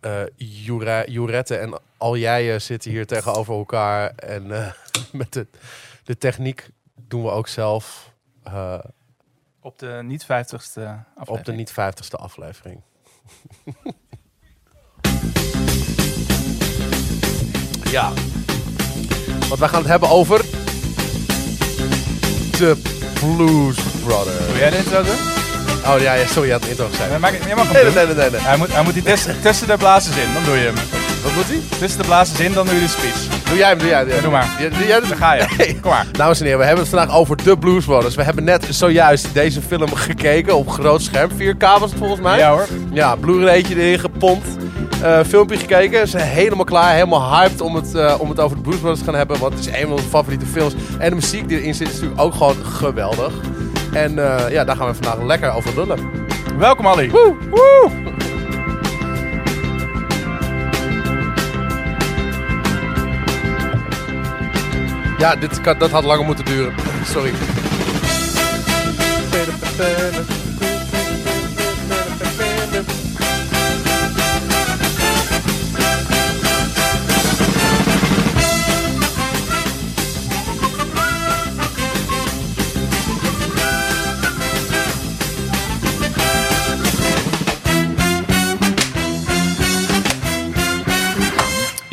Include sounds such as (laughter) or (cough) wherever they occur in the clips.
eh Jure- Jurette en al jij eh, zitten hier tegenover elkaar. En eh, (laughs) met de, de techniek doen we ook zelf eh, Op de niet 50ste aflevering. op de niet vijftigste aflevering. (laughs) ja. Want wij gaan het hebben over... De Blues Brothers. Wil jij intro doen? Oh ja, ja sorry, je had een intro Nee, gezegd. maak, jij mag hem Nee, doen. nee, nee, nee. nee. Hij moet, hij moet die tussen, tussen de blazers in, dan doe je hem. Wat moet hij? Tussen de blazers in, dan doe je de speech. Doe jij hem, doe jij hem. Ja, doe maar. Ja, doe jij Dan ga je. Kom maar. Dames en heren, we hebben het vandaag over de Blues Brothers. We hebben net zojuist deze film gekeken op groot scherm. 4K was het volgens mij. Ja hoor. Ja, Blu-raytje erin gepompt. Eh, filmpje gekeken. Ze zijn helemaal klaar, helemaal hyped om het, eh, om het over de Blues Brothers te gaan hebben. Want het is een van onze favoriete films. En de muziek die erin zit is natuurlijk ook gewoon geweldig. En eh, ja, daar gaan we vandaag lekker over lullen. Welkom Ali. Woe, woe. Ja, dit dat had langer moeten duren. Sorry.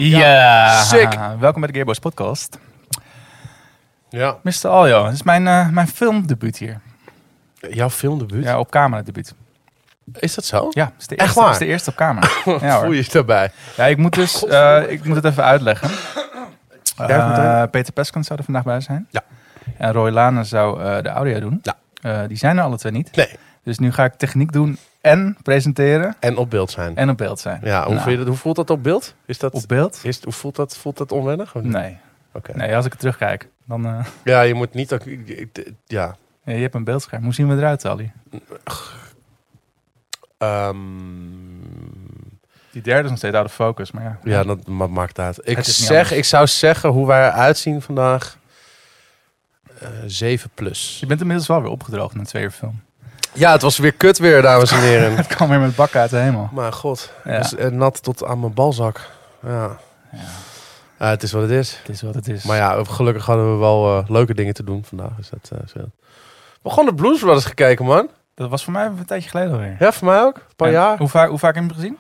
Ja. sick. Welkom bij de Gearbox podcast. Ja, Mr. Aljo, dit is mijn, eh, mijn filmdebuut hier. jouw filmdebuut. Ja, op camera debuut. Is dat zo? Ja, het is de Echt eerste, waar? het is de eerste op camera. (laughs) ja, Voel je je daarbij? ja, ik moet dus, eh, ik moet het even uitleggen. Eh? Peter Peskant zou er vandaag bij zijn. Ja. En Roy Lane zou eh, de audio doen. Ja. Eh, die zijn er alle twee niet. Nee. Dus nu ga ik techniek doen en presenteren En op beeld zijn. en op beeld zijn. Ja, hoe, Nou, je dat, hoe voelt dat op beeld? Is dat, Op beeld? is, hoe voelt dat, voelt dat onwennig? Nee. Oké. Nee, als ik het terugkijk, dan... eh, Ja, je moet niet... Ja. ja, je hebt een beeldscherm. Hoe zien we eruit, Ali? Ehm, Die derde is nog steeds out of focus, maar ja. ja, dat ma- maakt uit. Ik, zeg, ik zou zeggen hoe wij eruit zien vandaag. eh 7 plus. Je bent inmiddels wel weer opgedroogd na twee uur film. Ja, het was weer kut weer, dames en heren. (laughs) Het kwam weer met bakken uit de hemel. maar god, Ja. het is eh, nat tot aan mijn balzak. Ja. Ja. Het is wat het is. Het is wat het is. Maar ja, gelukkig hadden we wel eh, leuke dingen te doen vandaag. Dus dat, eh, zo. We gewoon de Blues Brothers gekeken, man. Dat was voor mij een tijdje geleden alweer. Ja, voor mij ook. Een paar En jaar. Hoe vaak, hoe vaak heb je hem gezien?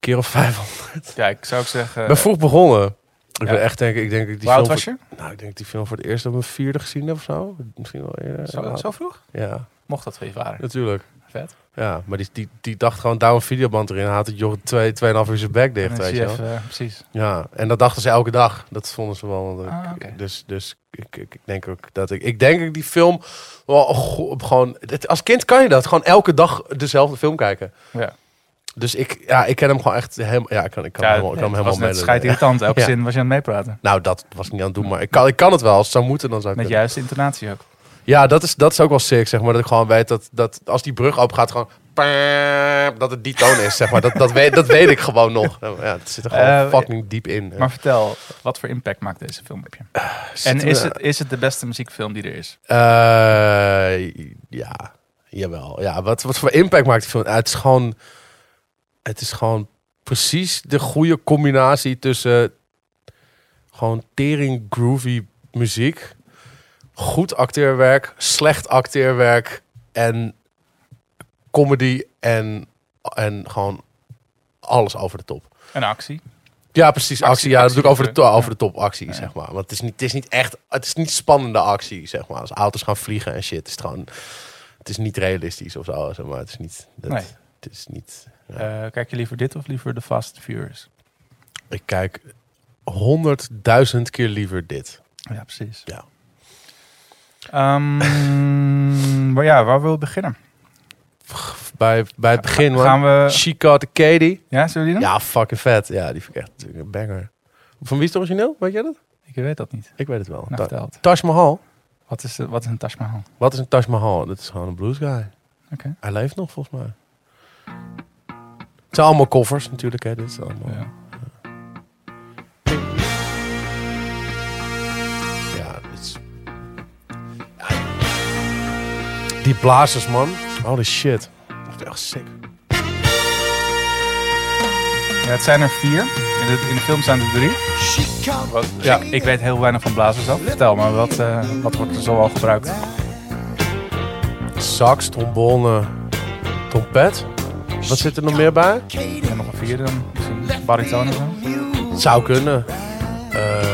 keer of 500. Ja, ik zou ook zeggen... Ik ben vroeg begonnen. Ik ja. ben echt denk ik, denk ik die Hoe film was je? voor, nou, ik denk die film voor het eerst op mijn vierde gezien heb of zo. Misschien wel eerder. Zo, zo vroeg? Ja, Mocht dat van je vader. natuurlijk. Vet. Ja, maar die, die, die dacht gewoon, douw een videoband erin. Had het joh twee, tweeënhalf uur zijn bek dicht, weet je wel. eh, precies. Ja, en dat dachten ze elke dag. Dat vonden ze wel. Ah. Dus, dus ik, ik, ik denk ook dat ik... Ik denk ik die film wel gewoon... het- Als kind kan je dat. Gewoon elke dag dezelfde film kijken. Ja. Dus ik, ja, ik ken hem gewoon echt helemaal... Ja, ik kan, ik kan, Ja, hem, helemaal- ik kan hem het helemaal schijt irritant. (laughs) Elke Ja. zin was je aan het meepraten. Nou, dat was ik niet aan het doen, maar ik kan, ik kan het wel. Als het zou moeten, dan zou ik Met juiste intonatie ook. Ja, dat is, dat is ook wel sick, zeg maar. Dat ik gewoon weet dat, dat als die brug open gaat, gewoon... Dat het die toon is, zeg maar. Dat, dat, weet, dat weet ik gewoon nog. Ja, het zit er gewoon Eh, fucking diep in. Maar vertel, wat voor impact maakt deze film op je? En is we- het, is het de beste muziekfilm die er is? Eh, ja, jawel. Ja, wat, wat voor impact maakt die film? Het is gewoon... Het is gewoon precies de goede combinatie tussen... Gewoon tering groovy muziek... Goed acteerwerk, slecht acteerwerk... En comedy en, en gewoon alles over de top. Een actie. Ja, precies. Actie. Actie- ja, ik over de, over de top actie, Ja. zeg maar. Want het is, niet, het is niet echt... Het is niet spannende actie, zeg maar. Als auto's gaan vliegen en shit. Het is gewoon... Het is niet realistisch of zo, zeg maar. Het is niet... Dat, Nee. Het is niet... Ja. Eh, kijk je liever dit of liever The Fast and Furious? Ik kijk honderdduizend keer liever dit. Ja, precies. Ja. Ehm, (laughs) maar ja, waar wil we beginnen? Bij, bij het begin, man. Gaan we... She Got Katie. Ja, zullen we die doen? Ja, fucking vet. Ja, die vind ik echt natuurlijk een banger. Van wie is het origineel? Weet jij dat? Ik weet dat niet. Ik weet het wel. Nou, Ta-. Taj Mahal. Wat is, de- wat is een Taj Mahal? Wat is een Taj Mahal? Dat is gewoon een blues guy. Oké. Hij leeft nog, volgens mij. Het zijn allemaal covers natuurlijk, hè. Dit is allemaal... Ja, Die blazers, man. Holy shit. Dat is echt sick. het zijn er vier. In de, in de film zijn er drie. Wat, Ja. ik, weet heel weinig van blazers af. Vertel me, wat, eh, wat wordt er zoal gebruikt? Sax, trombone, trompet. Wat zit er nog meer bij? En nog een vierde dan? Misschien bariton of zo? Zou kunnen. Eh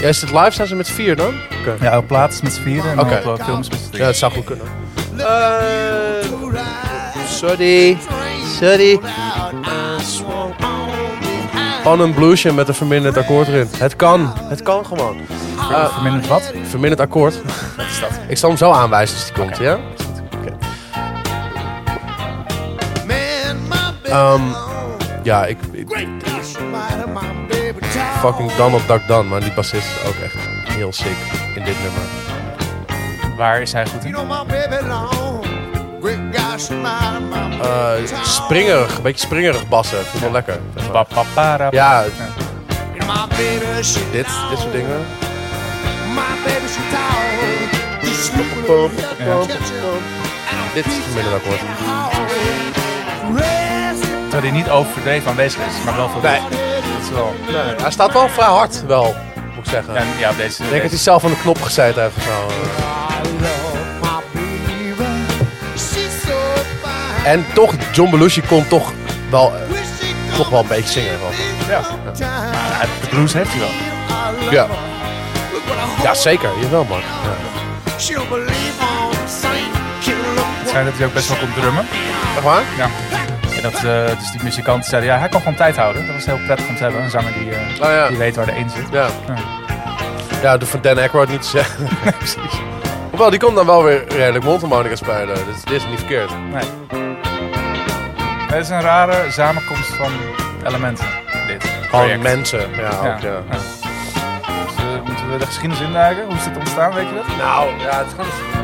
ja, is het live? Zijn ze met vier dan? Oké. Ja, op plaats met z'n vieren en Oké. op eh, films met z'n Ja, het zou goed kunnen. Eh, sorry. Sorry. Gewoon een bluesje met een verminderd akkoord erin. Het kan. Het kan gewoon. Eh, Verminderd wat? verminderd akkoord. Wat is dat? Ik zal hem zo aanwijzen als die komt, ja? Ehm, ja, ik, ik- fucking Donald Duck Dan, maar die bassist is ook echt heel sick in dit nummer. Waar is hij goed in? Eh, springerig, een beetje springerig bassen. Vind ik wel lekker. Ja, dit, dit soort dingen. Dit is verminderd akkoord. Terwijl hij niet overdreven aanwezig is, maar wel veel. Nee. Wel... Nee, hij staat wel vrij hard, wel, moet ik zeggen. Ja, ja, deze... Ik denk dat hij zelf aan de knop gezeten heeft of zo. En toch, John Belushi kon toch wel, eh, toch wel een beetje zingen. Wel. Ja. Maar hij- de blues heeft hij wel. Ja. ja, zeker. Jawel, man. Ja. Het schijnt dat hij ook best wel kon drummen. Echt waar? Ja. En dat, eh, dus die muzikanten zeiden, ja, hij kan gewoon tijd houden. Dat was heel prettig om te hebben. Een zanger die, Oh ja. die weet waar de een zit. Ja. Ja. Ja, de van Dan Aykroyd niet te zeggen. (laughs) (laughs) Precies. Hoewel, die kon dan wel weer redelijk mondharmonica spelen. Dus dit is niet verkeerd. Nee. Het is een rare samenkomst van elementen, dit project. mensen. Ja, Ja. ook, ja. ja. Dus, moeten we de geschiedenis induiken? Hoe is dit ontstaan, weet je dat? Nou, ja, het, is gewoon-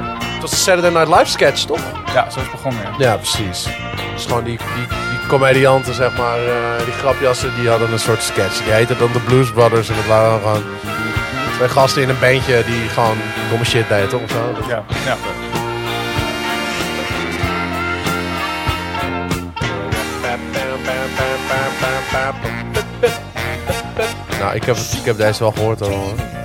was een Saturday Night Live sketch, toch? Ja, zo is het begonnen, ja. Ja, precies. Dus gewoon die, die, die comedianten, zeg maar, eh, die grapjassen, die hadden een soort sketch. Die heette dan de Blues Brothers en dat waren gewoon twee gasten in een bandje die gewoon domme shit deden, toch? Of zo? Ja, ja. Nou, ik heb, ik heb deze wel gehoord al. Hoor.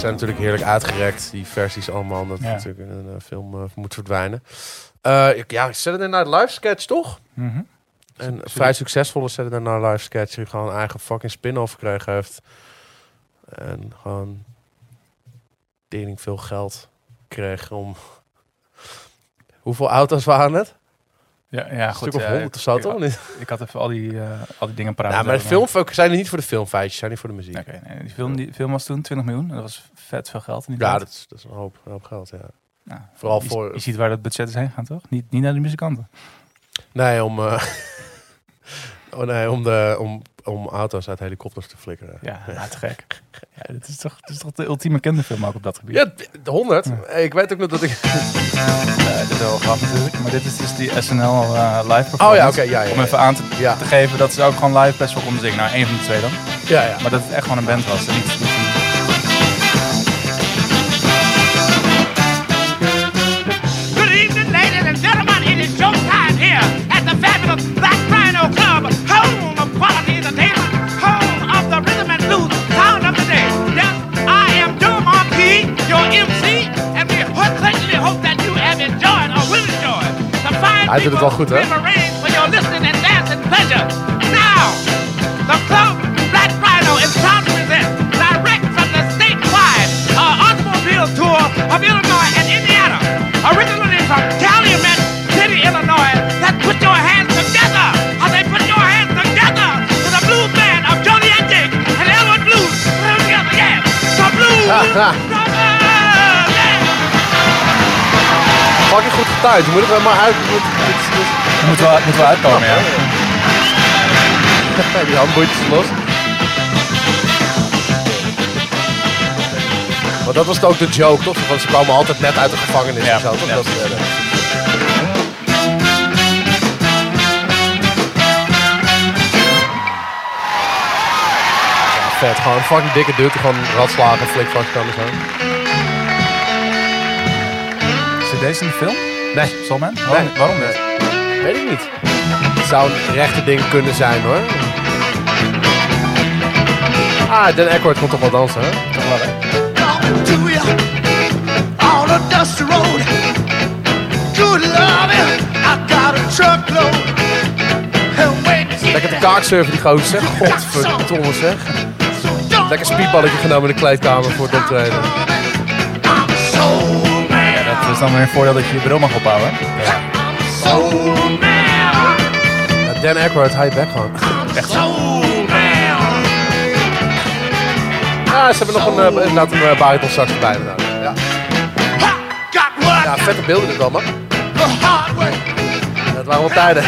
Zijn natuurlijk heerlijk uitgerekt, die versies allemaal. Dat Ja. natuurlijk in een eh, film eh, moet verdwijnen. Eh, ik- ja, Saturday Night Live sketch, toch? Mhm. Een vrij succesvolle Saturday Night Live sketch die gewoon een eigen fucking spin-off gekregen heeft. En gewoon tering veel geld kreeg om... (laughs) Hoeveel auto's waren het? Ja, ja, Een goed. stuk of ja, honderd of zo, ik, toch? niet? ik had even al die, eh, al die dingen paraat. Ja, maar de film zijn er niet voor de filmfeitjes, zijn niet voor de muziek. Oké, nee, die, film, die film was toen 20 miljoen. Dat was vet veel geld. In die Ja, tijd. dat is, dat is een hoop, een hoop geld, ja. Nou, vooral je, voor- Je ziet waar dat budget is heen gaan, toch? Niet, niet naar de muzikanten. Nee, om, eh, (laughs) oh nee, om, de, om, om auto's uit helikopters te flikkeren. Ja, ja (laughs) te gek. Ja, dit, is toch, dit is toch de ultieme kinderfilm ook op dat gebied? Ja, de 100. Ik weet ook nog dat ik... (laughs) Eh, dit is wel grappig natuurlijk. Maar dit is dus die SNL eh, live performance. Oh ja, oké, ja, ja, Om even aan te, Ja. te geven dat ze ook gewoon live best wel konden zingen. Nou, één van de twee dan. Ja, ja. Maar dat het echt gewoon een band was. En niet, from the statewide uh, automobile tour of Illinois and Indiana, originally from Calumet City, Illinois. Let's put your hands together. How they put your hands together to the blues band of and Jake and Elwood Blues. Put them together, yeah. The blues. (laughs) Fucking goed. Je moet het wel maar uit... moet- dit dit Het moet wel, het moet wel uitkomen, ja. (laughs) Die handboeitjes los. Maar dat was ook de joke, toch? Want ze kwamen altijd net uit de gevangenis Ja, en zo, toch? ja. Dat, eh, vet. Gewoon een fucking dikke die gewoon radslagen, flikvast kan en zo. Deze in de film? Nee. Soulman? Waarom, Nee. waarom niet? Weet ik niet. Het zou een rechte ding kunnen zijn hoor. Ah, Dan Aykroyd komt toch wel dansen, hè? Toch wel, hè? Talking to you on a dusty road. Good loving, I got a truckload. And when you Lekker de kaaksurfen die gozer, zeg. Godverdomme, zeg. Lekker speedballetje genomen in de kleedkamer voor het optreden. I'm soul dan weer een voordeel dat je je bril mag ophouden. Ja, Dan Aykroyd, hou je bek gewoon. man. Ah, ze hebben nog een, uh, inderdaad een uh, bariton sax erbij. inderdaad. Ja. Ja, vette beelden dit allemaal. Dat waren wel tijden.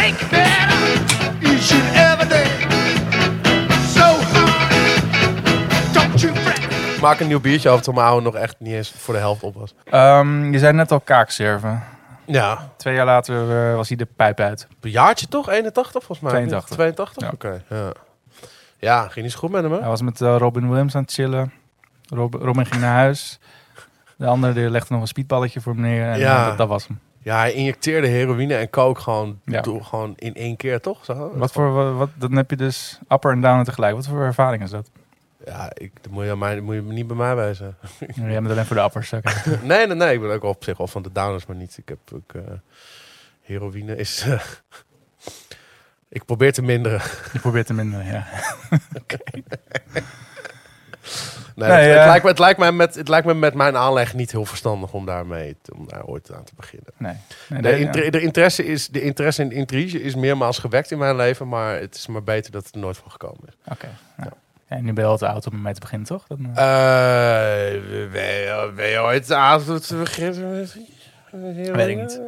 Maak een nieuw biertje over toen mijn oude nog echt niet eens voor de helft op was. Ehm, je zei net al kaakserven. Ja, Twee jaar later eh, was hij de pijp uit. een jaartje toch? 81 volgens mij? 82. 82? Ja. Oké, ja. Ja, ging niet zo goed met hem, hè? Hij was met eh, Robin Williams aan het chillen. Rob, Robin ging naar huis. De andere die legde nog een speedballetje voor hem neer. En Ja. eh, dat, dat was hem. Ja, hij injecteerde heroïne en coke gewoon, Ja. door, gewoon in één keer, toch? Zo? Wat voor, wat, wat- dan heb je dus upper en downer tegelijk. Wat voor ervaring is dat? Ja, ik, dat moet je, moet je niet bij mij wijzen. Jij bent alleen voor de uppers. oké. (laughs) nee, nee, nee. Ik ben ook op zich wel van de downers, maar niet. Ik heb ook... eh, heroïne is... eh, (laughs) ik probeer te minderen. Je probeert te minderen, ja. (laughs) Nee, Nee, het, het eh, lijkt me, het, lijkt me met, het lijkt me met mijn aanleg niet heel verstandig om daarmee te- om daar ooit aan te beginnen. Nee. nee De, nee, inter- de, interesse is, de interesse in intrige is meermaals gewekt in mijn leven, maar het is maar beter dat het er nooit van gekomen is. Oké. Ja, en nu ben je al te oud om mee te beginnen, toch? Dan, eh, ben je- ben je ooit te beginnen met heroïne? Weet ik niet.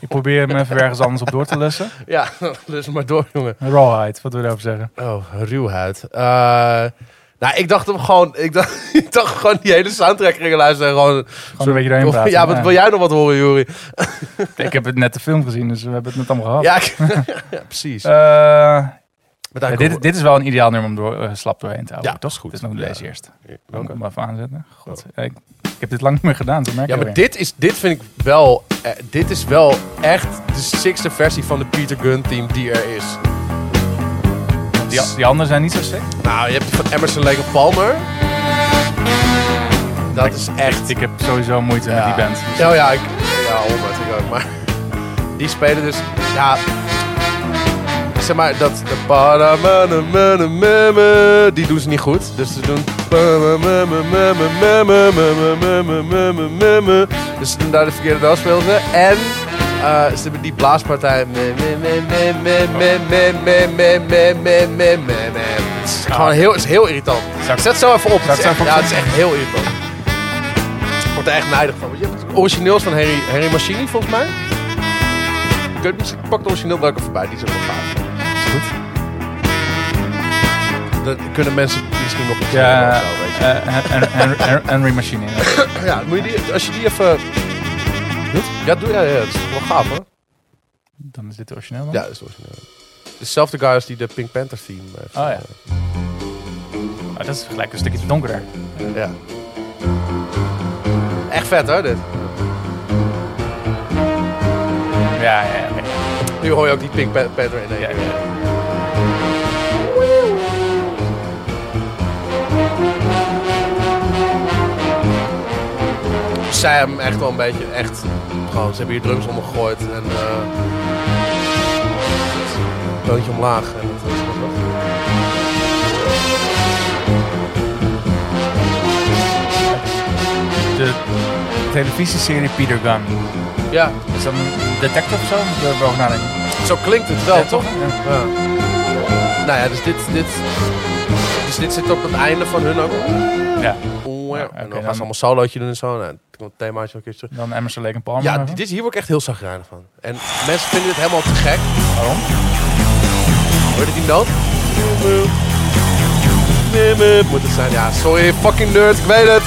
ik probeer hem even ergens anders op door te lussen. (laughs) Ja, dus maar door, jongen. Rawhide, wat wil je daarover zeggen? Oh, ruwheid. Eh, nou, ik dacht hem gewoon, ik dacht, (laughs) ik dacht gewoon die hele soundtrack gingen luisteren. en Gewoon, Gewoon een beetje doorheen praten. Ja, wat wil jij nog wat horen, Juri? Ik heb het net de film gezien, dus we hebben het net allemaal gehad. Ja, ik- (laughs) ja, precies. Eh, Dit, dit is wel een ideaal nummer om door, eh, slap doorheen te houden. Ja, dat is goed. Het is nog Ja. deze eerst. we- Wil ik hem even aanzetten? God, ja, ik, ik heb dit lang niet meer gedaan, dat merk Ja, maar weer. dit, is, dit vind ik wel... eh, dit is wel echt de sixte versie van de Peter Gunn team die er is. Die, die anderen zijn niet zo sick. Nou, je hebt van Emerson Lake Palmer. Dat is echt... Ik heb sowieso moeite met die band. Ja, ja, ik, ja, honderd ik ook. Maar (laughs) die spelen dus, ja, zeg maar, dat... De die doen ze niet goed. Dus ze doen... Dus ze doen daar de verkeerde dansbeelden. En ze hebben die blaaspartij. Het is gewoon heel, het is heel irritant. Zet zo even op. Het is echt, ja, het is echt heel irritant. Ik word er echt neidig van. Je origineels van Harry, Harry Machini, volgens mij. Ik ik pak het origineel welke voorbij. Die is ook wel gaaf. Dan kunnen mensen misschien nog iets Ja, of zo, weet je. eh, Henry Machine. (coughs) ja, moet je die, als je die even... Doet? Ja, doe ja, ja, dat is wel gaaf hoor. Dan is dit origineel dan? Ja, dat is origineel. Dezelfde guy als die de Pink Panther theme heeft. Oh ja. Maar dat is gelijk een stukje donkerder. ja. Echt vet hoor, dit. Ja, ja, ja. Nu hoor je ook die Pink Pa- Panther in één Ja, keer. ja. Hem echt wel een beetje echt gewoon ze hebben hier drums onder gegooid en eh toontje omlaag en dat is wat De televisieserie Peter Gunn. ja Is dat een detective of zo? Moet nadenken. zo klinkt het wel Ja, toch Ja. ja. nou ja dus dit dit dus dit zit op het einde van hun ook Ja. Ja, en dan gaan ze allemaal solootje doen en zo dan komt het themaatje ook een keer terug Dan Emerson Lake en Palmer. ja dit, hier word ik echt heel zagrijnig van en mensen vinden dit helemaal te gek Waarom? Hoor je die noot? Moet het zijn, ja. Sorry, fucking nerd, ik weet het.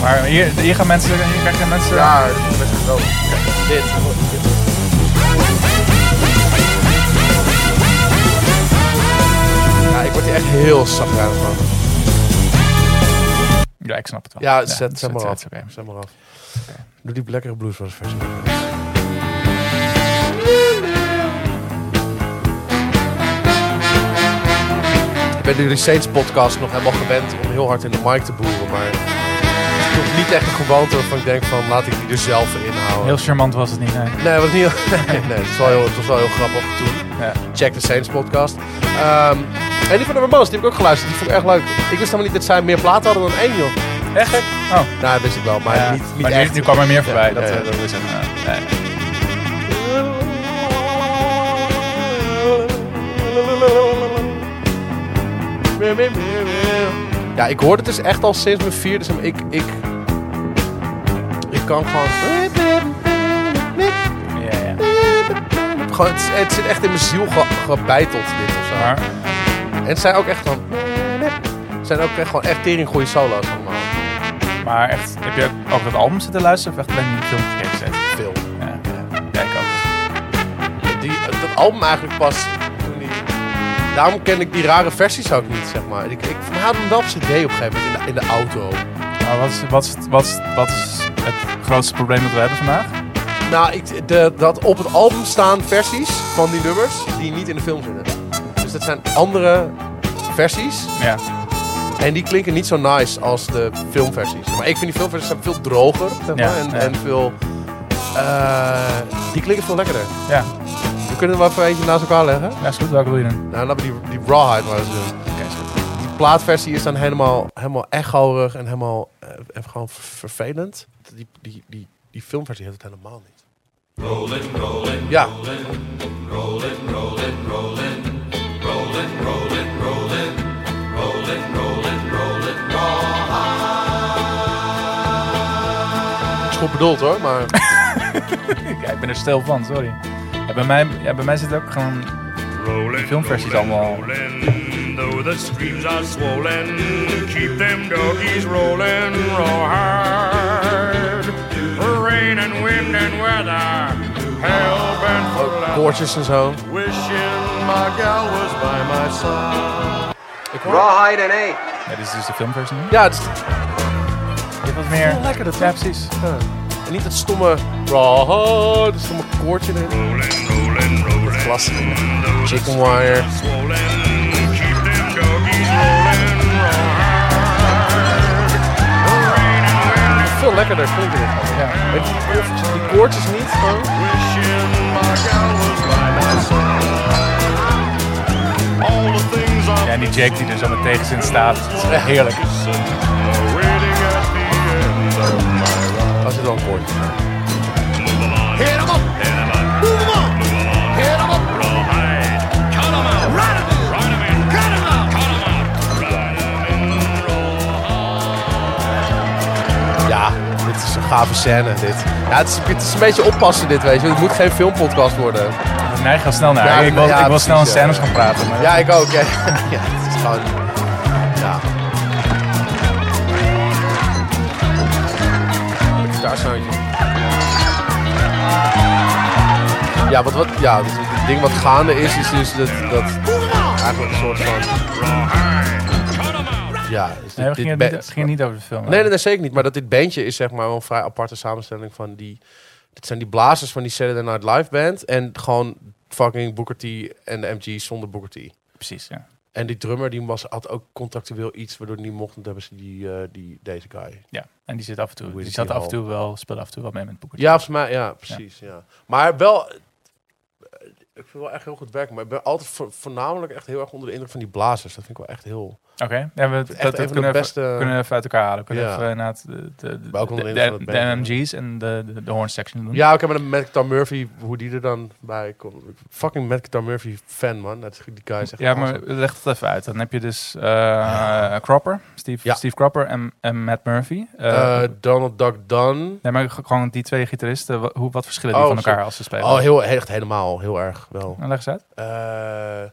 Maar hier, hier gaan mensen, hier krijg je mensen... Ja, best wel. Dit. Ja, ik word hier echt heel zagrijnig van. Ja, ik snap het wel. Ja, zet, zet, maar af. Okay. zet maar af. Okay. Doe die. Ik ben nu de Saints podcast nog helemaal gewend om heel hard in de mic te boeren, maar het is toch niet echt een gewoonte waarvan ik denk van laat ik die er zelf in houden. Heel charmant was het niet, nee. Nee, het was niet, (laughs) nee, nee, het, was wel heel, grappig toen. Ja. Check de Saints podcast. Ehm, en die van de Ramones, die heb ik ook geluisterd. Die vond ik erg leuk. Ik wist helemaal niet dat zij meer platen hadden dan één, joh. Echt? Oh. Nou, dat wist ik wel, maar Ja, niet, niet maar nu, echt. nu kwam er meer voorbij. Ja, dat, ja, eh, dat is een, nee. Ja, ik hoorde het dus echt al sinds mijn vierde. Dus ik, ik, ik kan gewoon... Ja, ja. gewoon het, het zit echt in mijn ziel ge, gebeiteld, dit of zo. Het zijn ook echt van... Het zijn ook echt gewoon echt tering goede solo's allemaal. maar echt, heb je ook, ook dat album zitten luisteren of echt alleen die film gekeken zitten? Veel. Ja, ja. ik ook. Die, dat album eigenlijk pas toen die... Daarom ken ik die rare versies ook niet, zeg maar. Ik, ik had hem wel op cd op een gegeven moment in de, in de auto. Maar wat is, wat, is, wat, is, wat is het grootste probleem dat we hebben vandaag? Nou, ik, de, dat op het album staan versies van die nummers die niet in de film zitten. Dus dat zijn andere versies. Ja. En die klinken niet zo nice als de filmversies. Maar ik vind die filmversies zijn veel droger. Zeg maar, Ja, en, ja. en veel... eh, die klinken veel lekkerder. Ja, We kunnen er wel even eentje naast elkaar leggen. ja is goed. Welke wil je doen? Nou, laten we die, die rawhide maar eens doen. Die plaatversie is dan helemaal, helemaal echorig en helemaal eh, even gewoon ver- vervelend. Die, die, die, die filmversie heeft het helemaal niet. Ja. Goed bedoeld hoor, maar (laughs) Ja, ik ben er stil van, sorry. Ja, bij, mij, ja, bij mij zit ook gewoon... Rolling, filmversies allemaal. rolling, though the streams are swollen, keep them doggies rolling raw hard. Rain and wind and weather, hell bent for ook leather. koortjes en zo. Wishing my gal was by my side. Ik hoor- Rawhide and A. Ja, dit is dus de filmversie nu. Ja, het is Dit was meer... Ja, precies. Ja. En niet dat stomme raw, dat stomme koortje erin. The Chicken wire. Veel lekkerder klinkt dit. Ja. Weet je, die koortjes- die koortjes niet gewoon. Ja, en die Jake die er zo met tegenzin staat. Dat is echt heerlijk. Hit up, Hit up, move on, hit up, rawhide, cut out, in, in, cut out. cut out, in, rawhide. Ja, dit is een gave scène. Dit. Ja, het, is, het is een beetje oppassen dit, weet je. Het moet geen filmpodcast worden. Ik neig al snel naar. Ja, ik wil, ja, ik wil snel in scènes gaan praten. Maar Ja, ik ook. Ja, (laughs) ja het is gewoon... Ja, wat, wat, ja, dus het ding wat gaande is, is dus dat, dat eigenlijk een soort van... Ja, is dit, Nee, we dit gingen het niet, het ging niet over de film. Nee, nee, nee, zeker niet. Maar dat dit bandje is zeg maar wel een vrij aparte samenstelling van die... Dit zijn die blazers van die Saturday Night Live band. En gewoon fucking Booker T en de MG zonder Booker T. Precies, ja. En die drummer die was, had ook contractueel iets waardoor die niet mocht. En hebben ze die, eh, die, deze guy. ja. En die zit af en toe. Die zat af en toe wel, speelde af en toe wel mee met Booker. T. Ja, volgens mij, ja, precies. Ja. Maar wel, eh, ik vind wel echt heel goed werken. Maar ik ben altijd vo- voornamelijk echt heel erg onder de indruk van die blazers. Dat vind ik wel echt heel... Oké, ja, we, dat, kunnen, we beste- even, kunnen we even uit elkaar halen. Kunnen we Ja. even inderdaad de, de, de, Maar de, en de, de, de horn section doen. Ja, oké, maar dan met Guitar Murphy, hoe die er dan bij komt. Fucking Matt Guitar Murphy fan, man. Dat is, die guy is echt Ja, maar leg het even uit. Dan heb je dus eh, Cropper, Steve. Steve Cropper en, en Matt Murphy. Eh, Eh, Donald Duck Dunn. nee, maar gewoon die twee gitaristen, wa- hoe, wat verschillen die Oh, van elkaar zo. als ze spelen? Oh, heel, echt helemaal, heel erg wel. Nou, leg eens uit. Eh,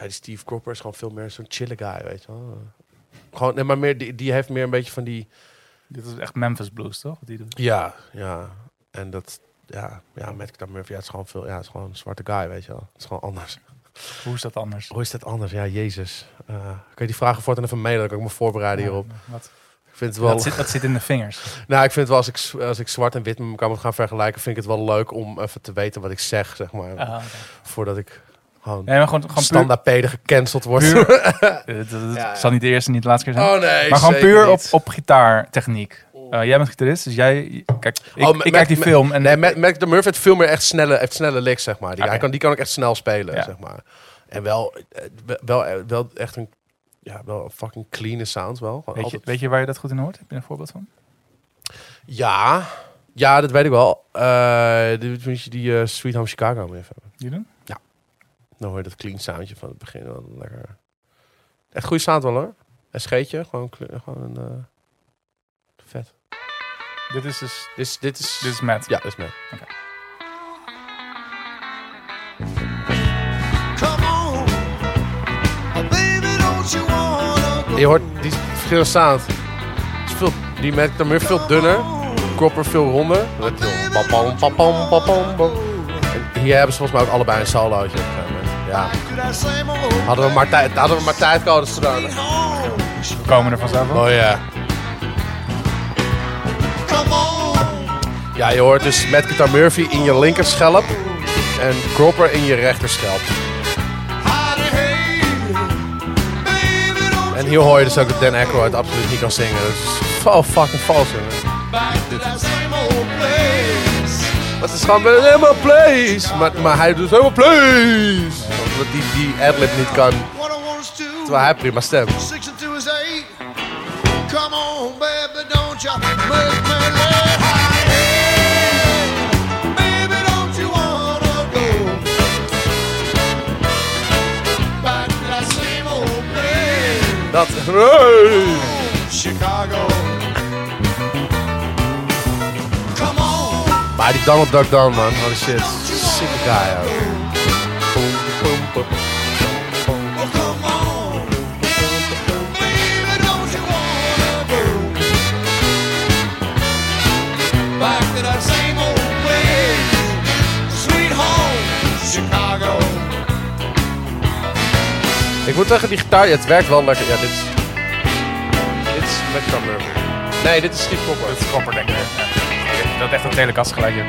ja, die Steve Cropper is gewoon veel meer zo'n chille guy, weet je wel. Gewoon, nee, maar meer, die, die heeft meer een beetje van die... Dit is echt Memphis Blues, toch? Die doet? Ja, ja. En dat, ja, ja, met Murphy, ja, het is gewoon veel, ja, het is gewoon een zwarte guy, weet je wel. Het is gewoon anders. Hoe is dat anders? Hoe is dat anders? Ja, jezus. Eh, kan je die vragen voortaan even mailen, dan kan ik me voorbereiden hierop. Wat? Ik vind het wel... Dat, zit, dat zit in de vingers. Nou, ik vind het wel als ik, als ik zwart en wit met elkaar moet gaan vergelijken, vind ik het wel leuk om even te weten wat ik zeg, zeg maar. Voordat ik gewoon Nee, maar gewoon, standaard peden gecanceld wordt. puur (laughs) eh, dat, dat Ja, ja. zal niet de eerste, niet de laatste keer zijn. Oh nee, maar gewoon puur op, niet. op gitaartechniek. Eh, jij bent gitarist, dus jij... Kijk, ik, Oh, ik kijk die film en... Nee, Mac, Mac de Murphy heeft veel meer echt snelle, heeft snelle licks, zeg maar. Die, hij kan, die kan ook echt snel spelen, Ja. zeg maar. En wel, eh, wel, wel, echt een, ja, wel een fucking clean sound wel. Weet, je, weet je waar je dat goed in hoort? Heb je een voorbeeld van? Ja, ja, dat weet ik wel. Eh je die eh, Sweet Home Chicago maar even hebben. Die doen? Dan hoor je dat clean soundje van het begin wel lekker. Echt goede sound wel hoor. Een scheetje, gewoon, gewoon een, eh, vet. Dit is dus... Dit is, dit is, Dit is Matt. ja, dat is. Come on, oh? Je hoort die verschillende sound. Het is veel, die met de Murphy veel dunner. Cropper veel ronder. En hier hebben ze volgens mij ook allebei een solootje. Ja, hadden we maar tijd, hadden we maar gedaan. home. We komen er vanzelf. Oh ja. Ja, je hoort dus met Guitar Murphy in je linkerschelp. En Cropper in je rechterschelp. En hier hoor je dus ook dat Dan Aykroyd absoluut niet kan zingen. Dat is oh, fucking vals. jongen. place. Dat is gewoon helemaal place. Maar, maar hij doet helemaal place. Omdat die, die adlib niet kan. Terwijl hij prima stemt. Come on, baby, don't you make me? Dat. Hey. Chicago. Come on, Maar die Donald Duck Down, man. Holy shit. Sick guy. Ik moet zeggen, die gitaar, ja, het werkt wel lekker. Ja, dit is... Dit is met Murphy. Nee, dit is Steve Cropper. Dat is kopper, denk ik. Ja. Dat echt een telekast gelijk. joh.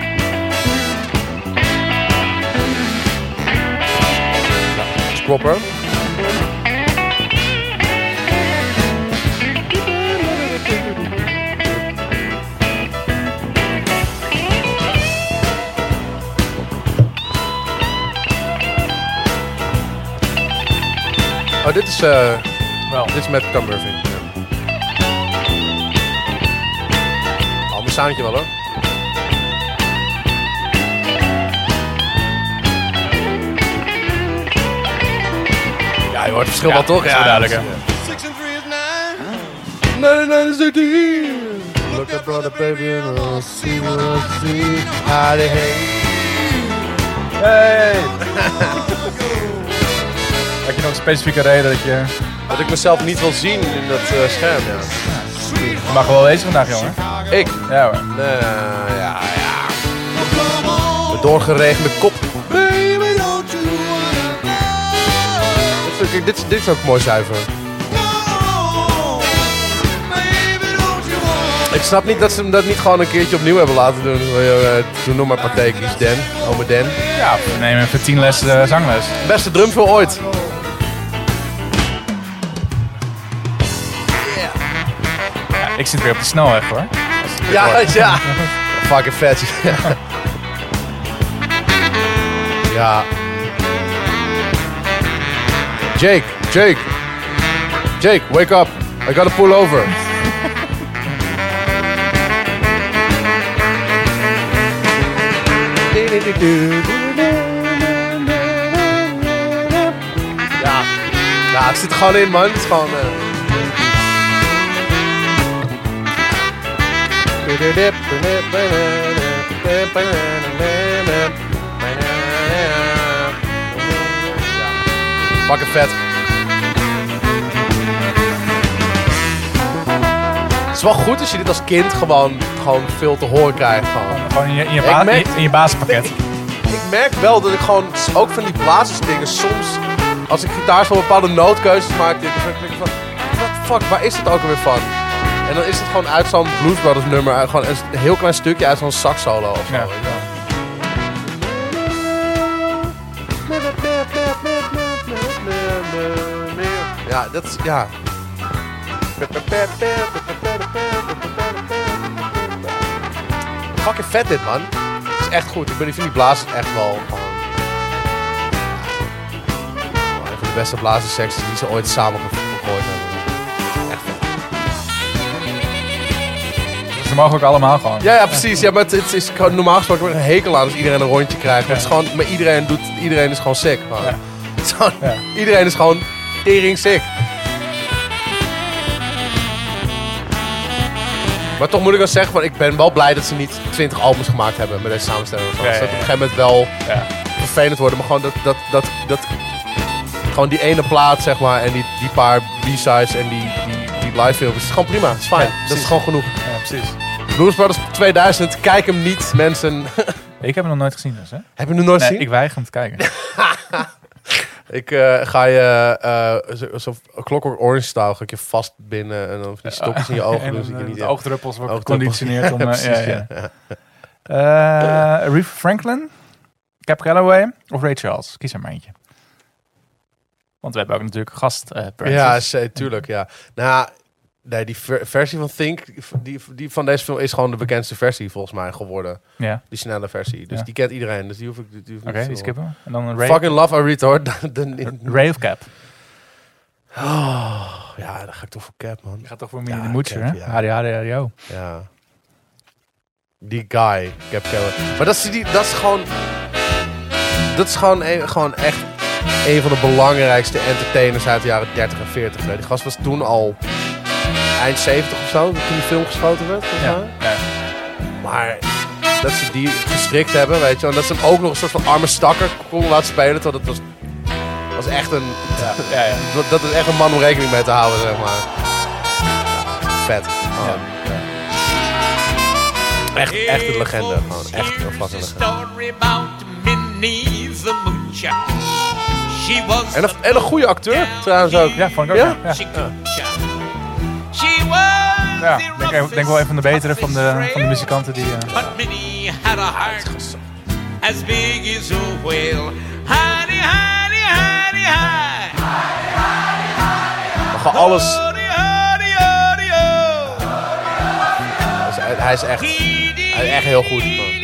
Dit Oh, dit is, eh Wel. dit is met Guitar Murphy. Ja. Ander soundje wel hoor. Ja, je hoort het verschil Ja, wel toch? wel duidelijk, hè. Six and three is nine. Nee, nee, dat is het hier. Look at brother baby and I'll see what I see. Howdy, hey. Hey! (laughs) Had je nog een specifieke reden dat je... Dat ik mezelf niet wil zien in dat eh, scherm, ja. Je mag wel wezen vandaag, jongen. Ik? Ja hoor. Nee, ja, ja. Met doorgeregende kop. Baby, don't you Dit, is- dit, dit is ook mooi zuiver. Ik snap niet dat ze hem dat niet gewoon een keertje opnieuw hebben laten doen. Uh, doe nog maar patheetisch, Dan. Ome Dan. Ja, we nemen even tien les eh, zangles. Beste drumvul ooit. Ik zit weer op de snelweg hoor. Ja, ja. (laughs) Fucking vet. Ja. (laughs) ja. Jake, Jake. Jake, wake up. I gotta pull over. Ja. Ja, het zit er gewoon in, man. Het is gewoon... eh, Fucking vet. Het is wel goed als je dit als kind gewoon, gewoon veel te horen krijgt. Gewoon. Gewoon in je, in je, Ik merk- in je, in je basispakket. (laughs) Ik merk wel dat ik gewoon, ook van die blazersdingen, soms als ik gitaar van bepaalde nootkeuzes maak, denk ik denk ik van, what fuck, waar is het ook alweer van? En dan is het gewoon uit zo'n Blues nummer, gewoon een heel klein stukje uit zo'n sax solo of zo. Ja. Ja, dat is, ja. Fucking vet dit, man. Het is echt goed. Ik vind die blazen echt wel. Een van de beste blazerssecties die ze ooit samen hebben Ze mogen ook allemaal gewoon. Ja, ja, precies. Ja, maar het, het is gewoon normaal gesproken een hekel aan als iedereen een rondje krijgt. Maar, het is gewoon, maar iedereen, doet, iedereen is gewoon sick. Ja. Het is (laughs) gewoon- Ja. Iedereen is gewoon tering sick. Maar toch moet ik wel zeggen, van, ik ben wel blij dat ze niet 20 albums gemaakt hebben met deze samenstelling. Ja, dat op een gegeven moment wel Ja. vervelend worden. Maar gewoon dat, dat, dat, dat gewoon die ene plaat, zeg maar, en die, die paar B-sides en die live. Het is gewoon prima, het is fijn. Ja, dat is gewoon genoeg. Ja, precies. Blues Brothers 2000, kijk hem niet, mensen. (laughs) Ik heb hem nog nooit gezien dus, hè? Heb je hem nog nooit Nee, gezien? ik weiger hem te kijken. (laughs) Ik eh, ga je eh zo, zo Clockwork Orange style ga ik je vast binnen en dan die stokjes in je (laughs) ogen En doen, ik je eh, niet de oogdruppels worden geconditioneerd om... Ja, ja, precies, ja. Aretha Franklin, Cap Calloway of Ray Charles? Kies er maar eentje. Want we hebben ook natuurlijk gast eh Ja, tuurlijk, ja. Nou, nee, die ver- versie van Think, die, die van deze film is gewoon de bekendste versie volgens mij geworden. Ja, Die snelle versie. Dus Ja. die kent iedereen, dus die hoef ik, die oké, die te skippen. En dan. Ray, Fucking love Aretha (laughs) hoor. De- Ray of Cap. Oh, ja, dan ga ik toch voor Cap, man. Je gaat toch voor Ja, de hè? ja. Ho. Ja. Die guy, Cap Keller. Maar dat is, die, dat is gewoon... Dat is gewoon, een, gewoon echt een van de belangrijkste entertainers uit de jaren 30 en 40. hè. Die gast was toen al eind 70 of zo, toen die film geschoten werd. volgens Ja, mij. ja. Maar dat ze die gestrikt hebben, weet je wel. En dat ze hem ook nog een soort van arme stakker konden laten spelen. Terwijl dat was, was echt een... Ja, (laughs) ja, ja. Dat, dat is echt een man om rekening mee te houden, zeg maar. Vet. Gewoon. Echt, echt een legende. Gewoon echt een fucking legende. En een, en een goede acteur, trouwens ook. Ja, ik ook. Ja? Ja? Ja. She was Ja, denk, denk wel een van de betere van de, van de muzikanten die... Minnie had a heart as big as a whale. Honey, honey, honey, hi. Maar gewoon alles. Honey, honey, honey, oh. hij, is echt, hij is echt heel goed. gewoon.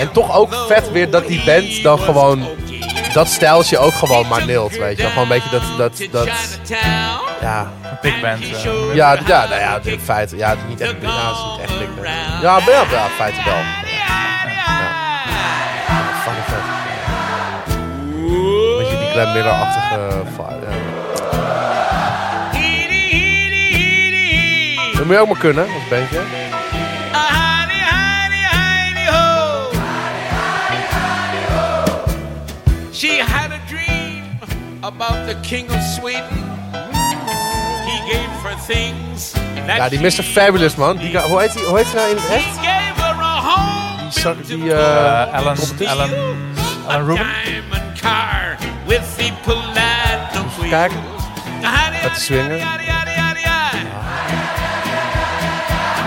En toch ook vet weer dat die band dan gewoon dat stijltje ook gewoon maar neelt, weet je wel. Gewoon een beetje dat, dat, dat, ja, Een big band. eh. ja, ja, nou ja, in feite, ja, niet echt, ja, het is niet echt big band. Ja, maar ja, ja, in feite wel. Ja, fucking vet. Een beetje die Glenn Miller-achtige vibe, ja. Dat moet je ook maar kunnen, als bandje. About the king of Sweden. He gave her things that Ja, die she Mr. Fabulous, man. Die, ga- hoe heet hij hoe heet hij nou in het He echt? gave her a home. Die, zak- die, built eh, Eh, Alan, Alan, a Alan Rubin? diamond car with the platinum wheels. kijken. Honey, Met de swingen. honey, honey, honey, honey.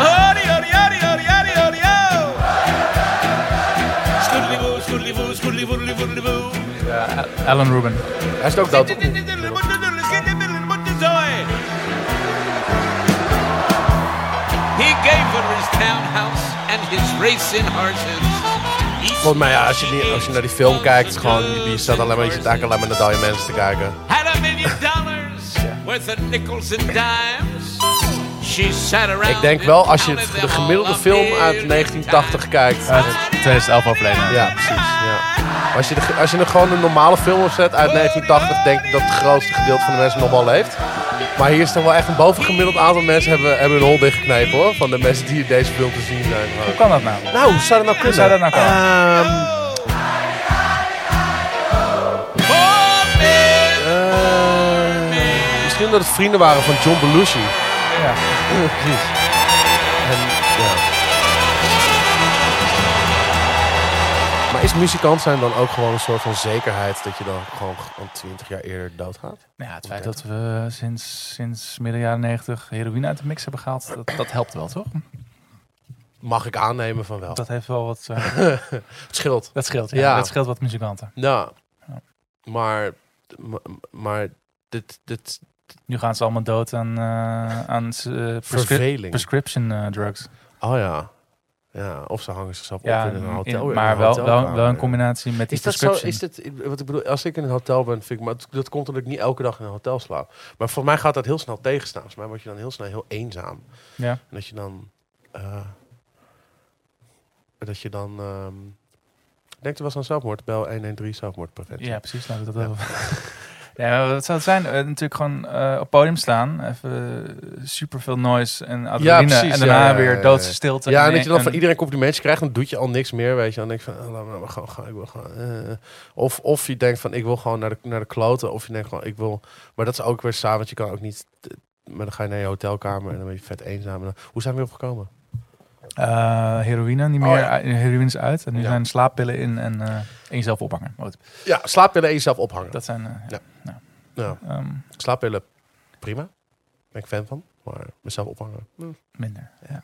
Honey, honey, honey, honey, honey, honey, oh. Scoodly-boo, scoodly-boo, scoodly-boo, scoodly-boo. ja, Alan Rubin. Hij is ook dood. He gave her his townhouse and his racing horses. Volgens mij, ja, als je, die, als je naar die film kijkt, gewoon, je staat alleen maar, je zit eigenlijk alleen maar naar dode mensen te kijken. had a million dollars worth of nickels and dimes. She sat around Ik denk wel, als je de gemiddelde film uit every 1980 kijkt. Uit 2011 overleden. Ja, precies. Als je, de, als je er gewoon een normale film opzet uit 1980, denk ik dat het grootste gedeelte van de mensen nog wel leeft. Maar hier is toch wel echt een bovengemiddeld aantal mensen hebben, hebben hun hol dichtgeknepen hoor. Van de mensen die in deze film te zien zijn. Hoe kan dat nou? Nou, hoe zou dat nou kunnen? zou dat nou kunnen? Ehm, eh, misschien dat het vrienden waren van John Belushi. Ja. Ja, (laughs) precies. En, ja. Maar is muzikant zijn dan ook gewoon een soort van zekerheid dat je dan gewoon gewoon 20 jaar eerder doodgaat? Nou ja, het feit dat we sinds, sinds midden jaren 90 heroïne uit de mix hebben gehaald, dat, dat helpt wel, toch? Mag ik aannemen van wel. Dat heeft wel wat... eh, (laughs) Het scheelt. dat scheelt, ja. Ja. Dat scheelt wat muzikanten. Ja. Ja. Maar, maar, dit, dit Nu gaan ze allemaal dood aan, eh, aan prescri- verveling. prescription drugs. Oh ja. Ja, of ze hangen zichzelf Ja, op in een in- hotel. in maar een wel, wel, wel in combinatie met die Is dat zo? Is dit, wat ik bedoel, als ik in een hotel ben, vind ik, maar dat komt omdat ik niet elke dag in een hotel slaap. Maar voor mij gaat dat heel snel tegenstaan. Volgens mij word je dan heel snel heel eenzaam. Ja. En dat je dan, eh, dat je dan, ehm denkt er was aan zelfmoord, bel 113 zelfmoordpreventie. ja, precies. Laten we dat wel. Ja, (laughs) maar wat zou het zijn? Eh, natuurlijk gewoon eh, op podium staan, even super veel noise en adrenaline precies, en daarna ja, ja, weer ja, ja. doodse stilte. Ja, en en, dat je dan van en- iedereen complimentjes krijgt, dan doet je al niks meer, weet je. Dan denk je van, oh, laat me nou gewoon gaan, ik wil gewoon... eh. Of, of je denkt van, ik wil gewoon naar de, naar de kloten. Of je denkt gewoon, ik wil... Maar dat is ook weer want je kan ook niet... Maar dan ga je naar je hotelkamer en dan ben je vet eenzaam. En dan- hoe zijn we opgekomen? Eh, heroïne niet Oh, meer. ja. eh, Heroïne is uit. En nu Ja. zijn slaappillen in en, eh, en jezelf ophangen. Goed. Ja, slaappillen en jezelf ophangen. Dat zijn... eh, ja. Ja, Ehm, slaappillen, prima. Ben ik fan van. Maar mezelf ophangen, hm, minder. Ja.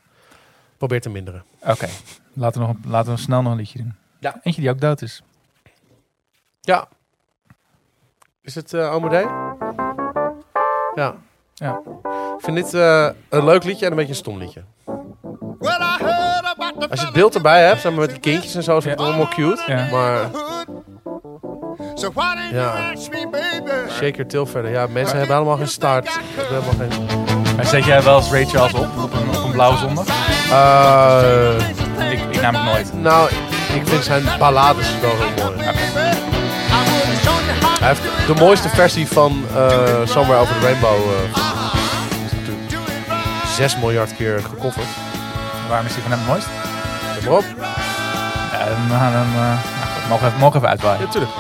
probeer te minderen. Oké, laten, we nog, een- laten we snel nog een liedje doen. Ja. Eentje die ook dood is. Ja. Is het eh? Ja. Ja. Ik vind dit eh, een leuk liedje en een beetje een stom liedje. Well, I Als je het beeld erbij hebt, zeg maar met die kindjes en zo, is het allemaal cute. Maar Ja. shake your tail verder. Ja, mensen hebben helemaal geen hebben helemaal geen... Maar zet jij wel eens Ray Charles op, op een, op een blauwe zondag? Eh, Ik, ik namelijk nooit. nou, ik vind zijn ballades wel heel mooi. Hij heeft de mooiste versie van eh Somewhere Over the Rainbow. eh, is natuurlijk 6 miljard keer gecoverd. Waarom is die van hem het mooist? Zeg maar op. Dan, dan, dan, eh, nou goed, mogen we even, mogen even uitwaaien. Ja, tuurlijk.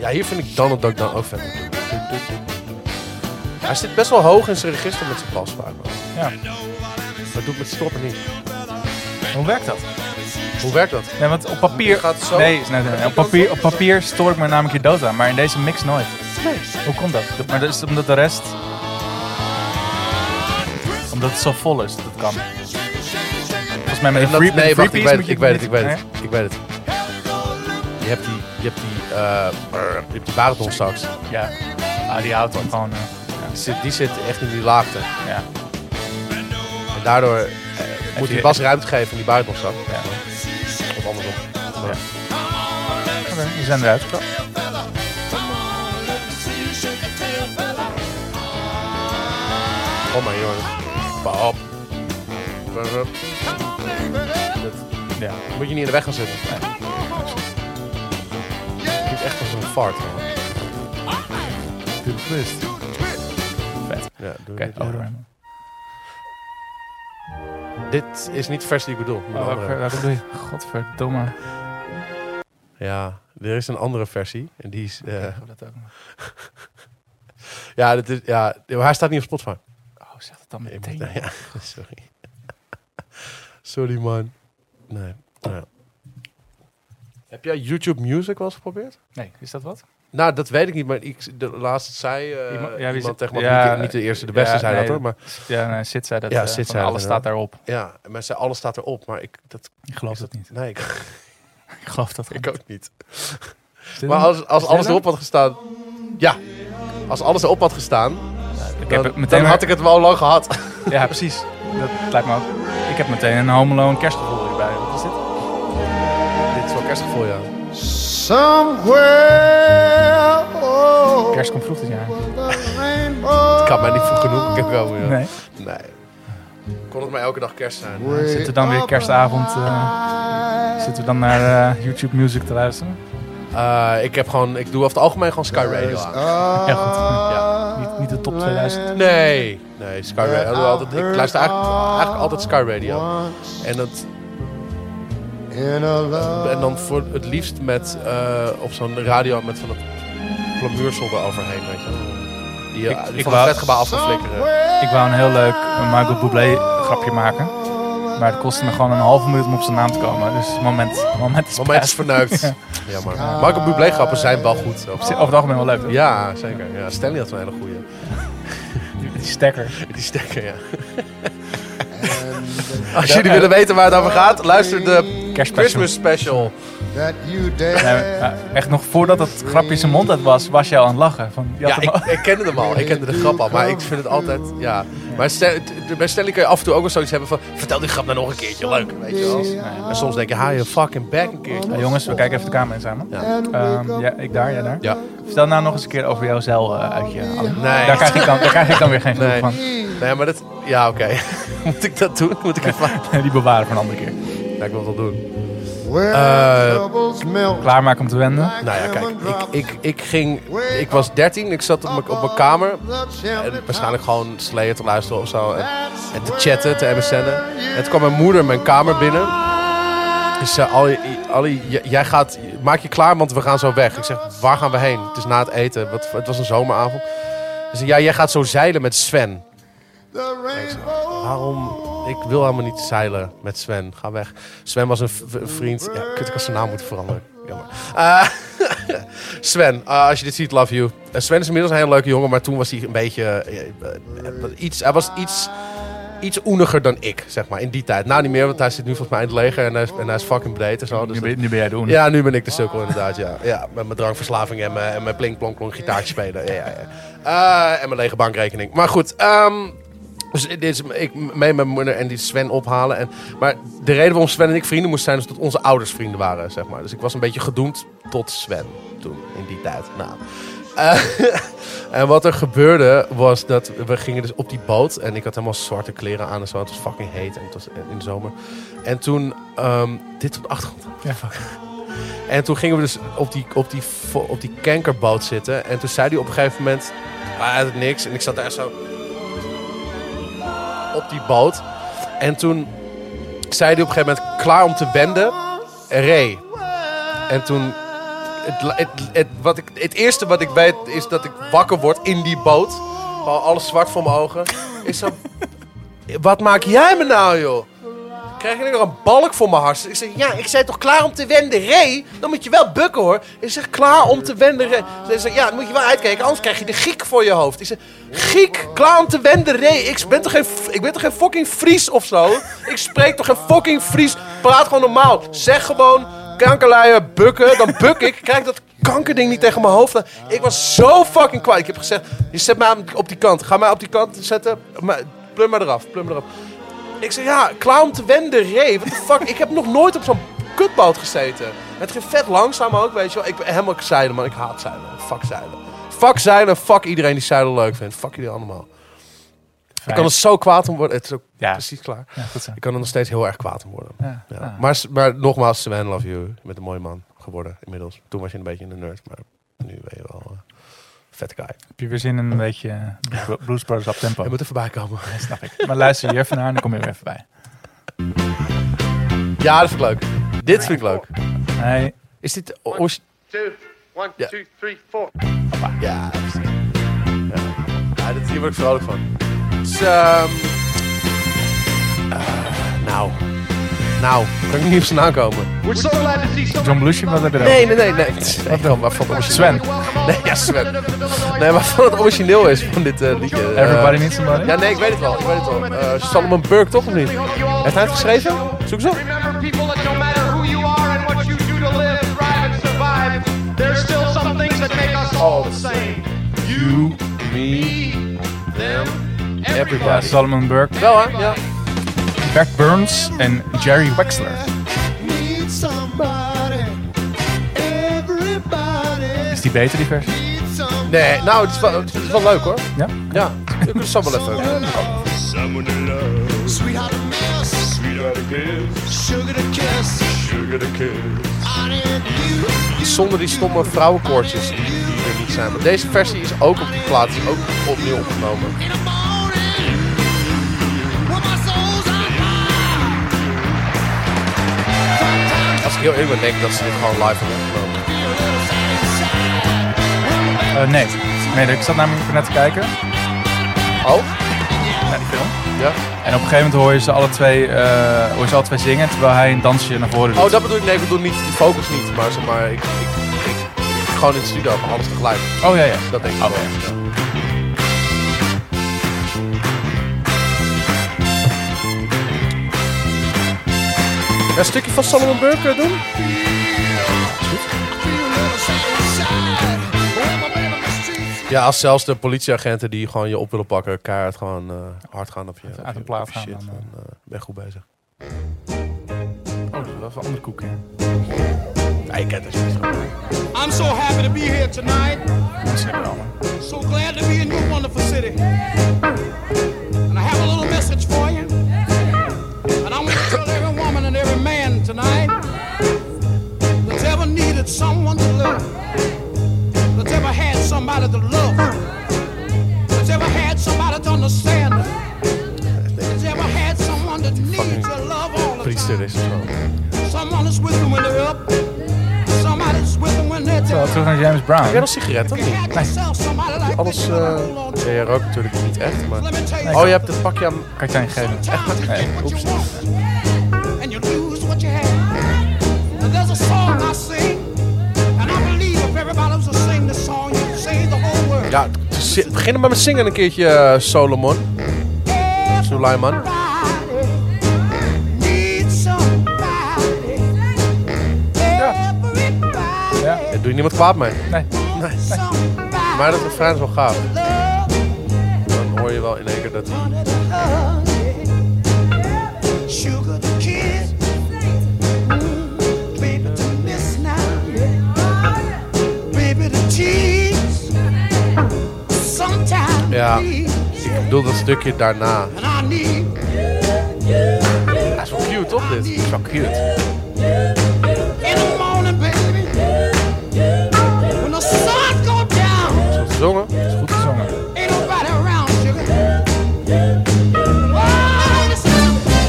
Ja, hier vind ik Donald Duck dan ook vet. Hij zit best wel hoog in zijn register met zijn vaak. Ja. Maar dat doet met stoppen niet. Hoe werkt dat? Hoe werkt dat? Nee, want op papier... Gaat het zo? Nee, nee, nee, nee. Op, papier, op papier stoor ik me namelijk je dood aan, maar in deze mix nooit. Hoe komt dat? Maar dat is omdat de rest... Omdat het zo vol is, dat kan. Volgens mij met de En dat- free, nee, wacht, ik weet het, ik weet het, ik weet het. Ik weet het. Je hebt die, je hebt die, eh, je hebt die baritonsax. Nee? Ja. Ah, die houdt dan gewoon... eh, Die zit, die zit echt in die laagte. ja. En daardoor eh, moet je- bas ruimte geven aan die baritonsax. ja. Andersom. Maar- Oké, we zijn eruit. Kom maar, jongens. Pop. Dat Ja. moet je niet in de weg gaan zitten. Het klinkt echt als een fart. man. Doe de twist. Vet. Ja, doe ja. overruimen. Dit is niet de versie die ik bedoel. Oh, bedoel je? Godverdomme. Ja, er is een andere versie. En die is... we dat ook (laughs) ja, dit is, ja, maar hij staat niet op Spotify. Oh, zeg het dan meteen. (laughs) ja, sorry. (laughs) sorry, man. Nee. nou ja. Heb jij YouTube Music wel eens geprobeerd? Nee, is dat wat? Nou, dat weet ik niet, maar ik, de laatste zei eh, Iemand- ja, iemand zit- tegen ja, niet, niet de eerste, de beste ja, zei nee, dat hoor. Maar Ja, nee, Sid zei dat. Ja, Sid dat alles staat daarop. ja, maar zei, alles staat erop, maar ik, dat, Ik geloof dat niet. Nee, ik, (laughs) Ik geloof dat ik ook niet. Maar als, als alles erop had gestaan... Ja, als alles erop had gestaan, Ik dan, heb meteen dan had ik het wel lang gehad. Ja, (laughs) precies. Dat lijkt me ook. Ik heb meteen een Home Alone kerstgevoel hierbij. Wat is dit? Dit is wel kerstgevoel, ja. Somewhere Kerst komt vroeg dit jaar. Het kan mij niet vroeg genoeg komen, ja. Nee. Nee. Kon het maar elke dag kerst zijn. Zitten we dan weer kerstavond... eh, zitten we dan naar eh, YouTube Music te luisteren? Eh, ik heb gewoon, ik doe over het algemeen gewoon Sky Radio aan. Ja, goed. Ja. Niet, niet de top 2000. Nee, nee, Sky Radio. Ik doe altijd, ik luister eigenlijk, eigenlijk altijd Sky Radio. En, dat, en dan voor het liefst met, eh, op zo'n radio met van dat plamuursel eroverheen, weet je. Die, Ik- die ik van wou- het vetgebouw af te flikkeren. Ik wou een heel leuk Michael Bublé grapje maken. Maar het kostte me gewoon een halve minuut om op zijn naam te komen. Dus het moment, moment is Moment is past. verneukt. (laughs) Ja, maar Michael Bublé grappen zijn wel goed. Zo. Over het algemeen wel leuk. toch? Ja, zeker. Ja, Stanley had een hele goeie. (laughs) Die stekker. Die stekker, ja. (laughs) Als jullie willen weten waar het over gaat, luister de Kerstspecial. Christmas special. Echt nog voordat het grapje zijn mond uit was, was je al aan het lachen. Van, je Ja, ik, ik kende hem al. Ik kende de grap al. Maar ik vind het altijd... Ja. Maar t- bij Stanley kun je af en toe ook wel zoiets hebben van... Vertel die grap nou nog een keertje. Leuk. Weet je wel. En soms denk je, haal je fucking back een keertje. Ja, jongens, we kijken even de camera in samen. Ja. Ehm, ja, ik daar, jij daar. Ja. Vertel nou nog eens een keer over jouw zeil eh, uitje. Alan. Nee. Daar, krijg ik dan, daar krijg ik dan weer geen genoeg Nee. van. Nee, maar dat... Ja, oké. (laughs) Moet ik dat doen? Moet ik even... Die bewaren voor een andere keer. Ja, ik wil het wel doen. Uh, troubles melt. Klaarmaken om te wenden. Nou ja, kijk. Ik, ik, ik ging... Ik was 13. Ik zat op mijn, op mijn kamer. En waarschijnlijk gewoon Slayer te luisteren of zo. En, en te chatten, te MSN'en. En toen kwam mijn moeder mijn kamer binnen. Dus zei, Ali, Ali, j- jij gaat, maak je klaar, want we gaan zo weg. Ik zeg, waar gaan we heen? Het is na het eten. Wat, het was een zomeravond. Ze zei, ja, jij gaat zo zeilen met Sven. Ik zeg, waarom? Ik wil helemaal niet zeilen met Sven. Ga weg. Sven was een, vriend. Ja, kut, ik had zijn naam moeten veranderen. Jammer. Eh, (laughs) Sven, eh, als je dit ziet, love you. Eh, Sven is inmiddels een hele leuke jongen, maar toen was hij een beetje... iets, hij was iets, iets oeniger dan ik, zeg maar, in die tijd. Nou, niet meer, want hij zit nu volgens mij in het leger en hij is, en hij is fucking breed en zo. Dus Nu ben, nu ben jij de oen. ja, nu ben ik de sukkel inderdaad, ja. ja met mijn drankverslaving en mijn, en mijn plink plonk plonk gitaartje spelen. Ja, ja, ja. En mijn lege bankrekening. Maar goed, ehm, dus dit is, ik mee met mijn moeder en die Sven ophalen. En, maar de reden waarom Sven en ik vrienden moesten zijn... is dat onze ouders vrienden waren, zeg maar. Dus ik was een beetje gedoemd tot Sven toen, in die tijd. Nou... eh, (laughs) en wat er gebeurde was dat we gingen dus op die boot. En ik had helemaal zwarte kleren aan en zo. Het was fucking heet en het was in de zomer. En toen, ehm, dit op de achtergrond. Ja. Fuck. (laughs) En toen gingen we dus op die, op die, op die kankerboot zitten. En toen zei hij op een gegeven moment, hij had niks. En ik zat daar zo op die boot. En toen zei hij op een gegeven moment, klaar om te wenden, Ray. En toen, het, het, wat ik, het eerste wat ik weet is dat ik wakker word in die boot. Alles zwart voor mijn ogen. Ik zo, wat maak jij me nou joh? Krijg ik nog een balk voor mijn hart? Ik zeg, ja, ik zei toch klaar om te wenden, Ray? Dan moet je wel bukken, hoor. Ik zeg, klaar om te wenden, Ray. Ze zegt, ja, dan moet je wel uitkijken, anders krijg je de giek voor je hoofd. Ik zeg, giek, klaar om te wenden, Ray? Ik ben toch geen, ik ben toch geen fucking Fries of zo? Ik spreek toch geen fucking Fries? Praat gewoon normaal. Zeg gewoon, kankerluien, bukken. Dan buk ik, krijg dat kankerding niet tegen mijn hoofd. Ik was zo fucking kwaad. Ik heb gezegd, je zet mij op die kant. Ga mij op die kant zetten. Plum maar eraf, plum maar eraf. Ik zeg, ja, te wenden, Ray. What the fuck? ik heb nog nooit op zo'n kutboot gezeten. Het ging vet langzaam ook, weet je wel. Ik ben helemaal zeilen, man. Ik haat zeilen. Fuck zeilen. Fuck zeilen, fuck iedereen die zeilen leuk vindt. Fuck jullie allemaal. Ik kan er zo kwaad om worden. Het is ook Ja. precies klaar. Ja. Ik kan er nog steeds heel erg kwaad om worden. Ja. Ja. Maar, maar nogmaals, Sven, love you. Je bent een mooie man geworden inmiddels. Toen was je een beetje een nerd, maar nu ben je wel een vette guy. Heb je weer zin in een beetje eh, Blu- Blues Brothers op tempo? Je moet er voorbij komen. Dat snap ik. Maar luister hier even naar en dan kom je weer even bij. Ja, dat vind ik leuk. Dit vind ik leuk. Nee, Is dit... oors- Two, one, Yeah. two, three, four. Ja, precies. Ja, ja dit, hier word ik vrolijk van. Dus, ehm, eh, nou. Nou, kan ik niet op zijn naam komen? John Belushi, wat heb je Nee, nee, nee. nee. nee gewoon waarvan het origineel Sven. Nee, ja, Sven. Nee, waarvan het origineel is van dit eh, liedje. eh, Everybody Needs Somebody? Ja, nee, ik weet het wel. Ik weet het wel. Eh Solomon Burke, toch of niet? Heeft hij het geschreven? Zoek eens op. Remember, people, that no matter who you are and what you do to live, thrive, and survive, there's still some things that make us all the same. You, me, them, Ja, everybody. Solomon Burke, Wel, hè? Ja. Bert Burns en Jerry Wexler. Is die beter, die versie? Nee, nou, het is wel, het is wel leuk, hoor. Ja? Ja, ik zal wel even... Zonder die stomme vrouwenkoortjes die, er niet zijn. Maar deze versie is ook op die plaat, is ook opnieuw opgenomen. Heel eerlijk denk dat ze dit gewoon live hebben opgenomen. Eh, nee. nee, ik zat namelijk net te kijken Oh? naar die film. Ja. En op een gegeven moment hoor je ze alle twee, eh, hoor je ze alle twee zingen, terwijl hij een dansje naar voren doet. Oh, dat bedoel ik. Nee, ik bedoel niet die focus niet. Maar zeg maar, ik, ik, ik, ik- gewoon in de studio, alles tegelijk. Oh ja, ja. Dat denk ik Oké. wel. ja. Een stukje van Solomon Burke doen? Ja, als zelfs de politieagenten die gewoon je op willen pakken, keihard gewoon eh, hard gaan op je, uit een plaat gaan shit, dan, dan eh, ben goed bezig. Oh, dat is wel een andere koek, hè. Ja, je kent het niet. I'm so happy to be here tonight. So glad to be in your wonderful city. And I have a little message for you. And I want to tell tonight that's ever needed someone to love, that's ever had somebody to love, that's ever had somebody to understand, that's ever had someone that needs your love all the time. Someone is with them when they're up, somebody's with them when they're Zo, down. terug naar James Heb jij Brown. nog sigaretten like Alles, eh, to. Ja, je rookt natuurlijk niet echt, maar... Oh, je hebt het pakje aan... Kan ik geven? You Nee, oeps. Begin maar met zingen een keertje, eh, Solomon. Somebody. Everybody. Ja. Daar doe je niemand kwaad mee. Nee. Maar dat refrein is wel gaaf. Dan hoor je wel in één keer dat hij... Ja. Ik bedoel dat stukje daarna. Hij is wel cute, toch, dit? is wel cute. in the morning, baby. When the sun go down, Is dat gezongen? Is goed. Gezongen.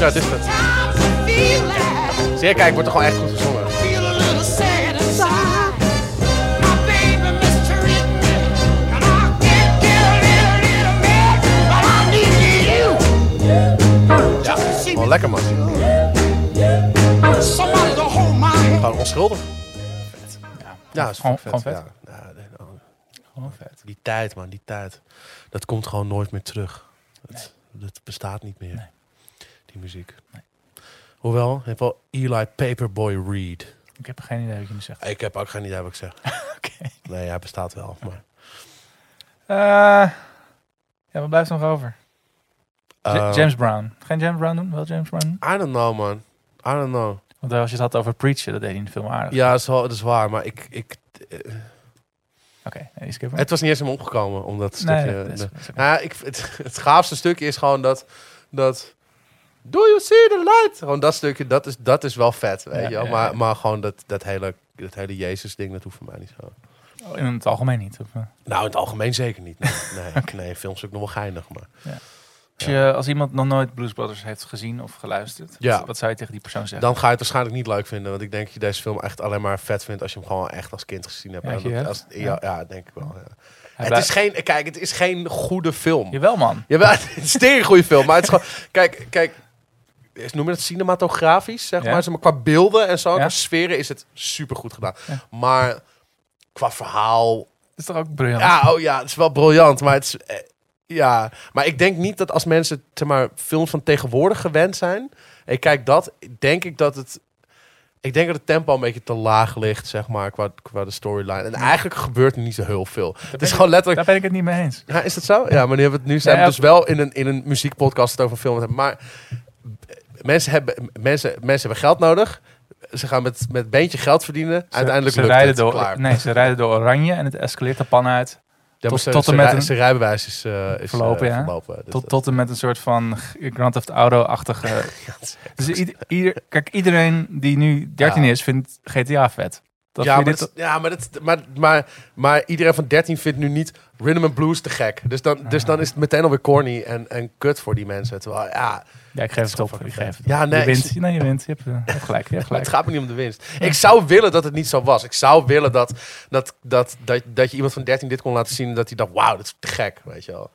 Ja, dit is het. sometimes I feel like Zie je, kijk, wordt er gewoon echt goed gezongen. Lekker, man. Gewoon onschuldig. Ja, is Gewoon- vet. gewoon vet. Ja, ja, nee, nou, Gewoon vet. die tijd, man, die tijd. Dat komt gewoon nooit meer terug. Dat, dat bestaat niet meer. Die muziek. Hoewel, je hebt wel Eli Paperboy Reed. Ik heb geen idee wat je nu zegt. Ik heb ook geen idee wat ik zeg. (laughs) Oké. Nee, hij bestaat wel. Maar, Eh, ja, wat blijft er nog over? Eh, James Brown. Geen James Brown doen? Wel James Brown doen? I don't know, man. I don't know. Want als je het had over Preacher, dat deed hij in de film aardig. Ja, dat is, wel, dat is waar. Maar ik, ik, eh, Oké, nee, die skippen. het was niet eens in me opgekomen. Omdat Nee, dat is- de-. Nou, ik, het, het gaafste stukje is gewoon dat... dat Do you see the light? Gewoon dat stukje, dat is, dat is wel vet, weet Ja, je wel. ja, Maar, ja. maar gewoon dat, dat hele, dat hele Jezus-ding, dat hoeft voor mij niet zo. Oh, in het algemeen niet. Of, eh? Nou, in het algemeen zeker niet. Nee, nee, (laughs) nee films ook nog wel geinig, maar... Als, je, als iemand nog nooit Blues Brothers heeft gezien of geluisterd, Ja. wat, wat zou je tegen die persoon zeggen? Dan ga je het waarschijnlijk niet leuk vinden. Want ik denk dat je deze film echt alleen maar vet vindt als je hem gewoon echt als kind gezien hebt. Ja, dat- als, ja, ja, denk ik wel. Het is geen, kijk, het is geen goede film. Jawel, man. Jawel, (laughs) het is een goede film. Maar het is gewoon, kijk, kijk, is- noem je het cinematografisch, zeg Ja. maar. Qua beelden en zo, Ja. sferen is het super goed gedaan. Ja. Maar qua verhaal, Dat is toch ook briljant? ja, oh ja, het is wel briljant. Maar het is, eh, ja, maar ik denk niet dat als mensen, zeg maar, films van tegenwoordig gewend zijn. Ik kijk dat, denk ik dat het. Ik denk dat het tempo een beetje te laag ligt, zeg maar, qua, qua de storyline. En eigenlijk gebeurt er niet zo heel veel. Het is gewoon letterlijk. Daar ben ik het niet mee eens. Ja, is dat zo? Ja, maar nu hebben we het nu zijn we dus wel in een, in een muziekpodcast het over een film hebben. Maar mensen hebben, mensen, mensen hebben geld nodig. Ze gaan met, met beentje geld verdienen. Uiteindelijk ze lukt rijden het. door, Klaar. Nee, ze rijden door oranje en het escaleert de pan uit. Ja, tot- ze- tot en ze met een- zijn rijbewijs is, eh, is Verlopen, eh, ja. verlopen. Dus Tot, tot en met een soort van Grand Theft Auto-achtige... (laughs) ja, (laughs) dus ieder, ieder- kijk, iedereen die nu 13 Ja. is, vindt GTA vet. Dat ja, maar, dat, ja maar, dat, maar, maar, maar iedereen van 13 vindt nu niet rhythm and blues te gek. Dus dan, dus dan is het meteen alweer corny en, en kut voor die mensen. Terwijl, ja, ja, ik geef het op. Ik geef het Ja, nee, je wint. Nee, je wint. Je hebt, eh, hebt gelijk. Je hebt Maar (laughs) het gelijk. gaat me niet om de winst. Ik zou willen dat het niet zo was. Ik zou willen dat, dat, dat, dat, dat je iemand van 13 dit kon laten zien. en Dat hij dacht, wauw, dat is te gek. Weet je wel.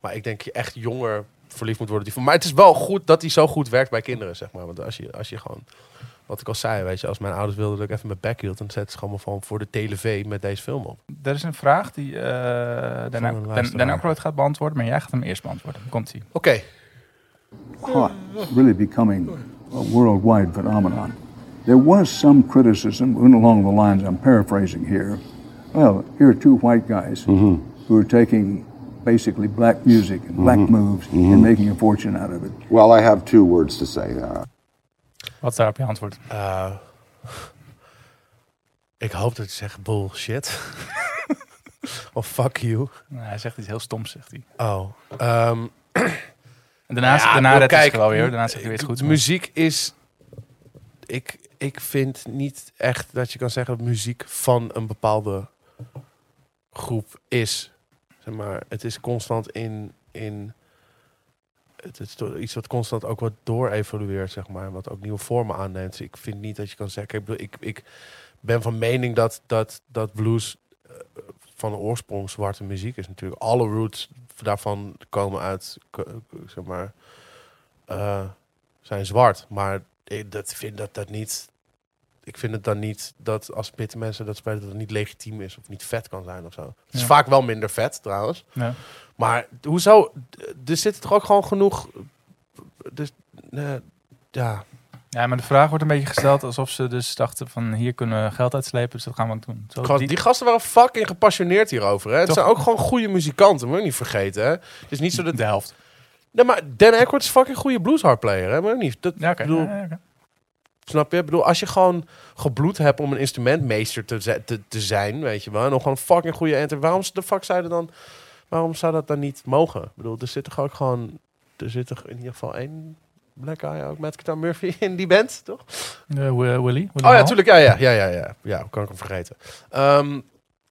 Maar ik denk je echt jonger verliefd moet worden. Die- Maar het is wel goed dat hij zo goed werkt bij kinderen, zeg maar. Want als je, als je gewoon... Wat ik al zei, weet je, als mijn ouders wilden dat ik even mijn bek hield, dan zetten ze gewoon van voor de telev met deze film op. Er is een vraag die eh Dan, gaat beantwoorden, maar jij gaat hem eerst beantwoorden. Komt ie. Oké, caught really becoming a worldwide phenomenon. There was some criticism, and along the lines I'm paraphrasing here. Well, here are two white guys who are taking basically black music and black moves and making a fortune out of it. Well, I have two words to say. Uh, Wat is daarop je antwoord? eh, ik hoop dat je zegt bullshit. (laughs) of fuck you. Nou, hij zegt iets heel stoms, zegt hij. Oh, ehm, (clears throat) En daarna, Ja, daarna redt zich wel weer. Daarna zegt hij weer de Muziek is. Ik, ik vind niet echt dat je kan zeggen dat muziek van een bepaalde groep is. Zeg maar, het is constant in. in het is iets wat constant ook wat door evolueert, zeg maar. Wat ook nieuwe vormen aanneemt. Dus ik vind niet dat je kan zeggen. Ik, bedoel, ik, ik ben van mening dat, dat, dat blues eh, van oorsprong zwarte muziek is natuurlijk. Alle roots daarvan komen uit, zeg maar, eh, zijn zwart. Maar ik dat vind dat dat niet. Ik vind het dan niet dat als witte mensen dat spelen, dat het niet legitiem is of niet vet kan zijn of zo. Het is Ja. vaak wel minder vet trouwens. Ja. Maar hoezo? Er zit toch ook gewoon genoeg. Dus, eh, ja. Ja, maar de vraag wordt een beetje gesteld alsof ze dus dachten van hier kunnen we geld uitslepen, dus dat gaan we ook doen. Zo, Gast, die- die gasten waren fucking gepassioneerd hierover. Hè? Het Toch? zijn ook gewoon goede muzikanten, moet je niet vergeten. Hè? Het is niet zo dat. de helft. Nee, maar Dan Aykroyd is fucking goede bluesharplayer, hè? Maar niet. Dat, Ja, bedoel, Ja. Snap je? Ik bedoel, als je gewoon gebloed hebt om een instrumentmeester te, te, te zijn, weet je wel, en nog gewoon fucking goede enter. Waarom de fuck zou je dan, waarom zou dat dan niet mogen? Ik bedoel, er zit toch ook gewoon, er zit toch in ieder geval één black guy ook met Guitar Murphy (laughs) in die band, toch? Eh, Wi- Willy. Willy Oh ja, Hall. tuurlijk, ja, ja, ja, ja, ja, kan ik hem vergeten? Ehm,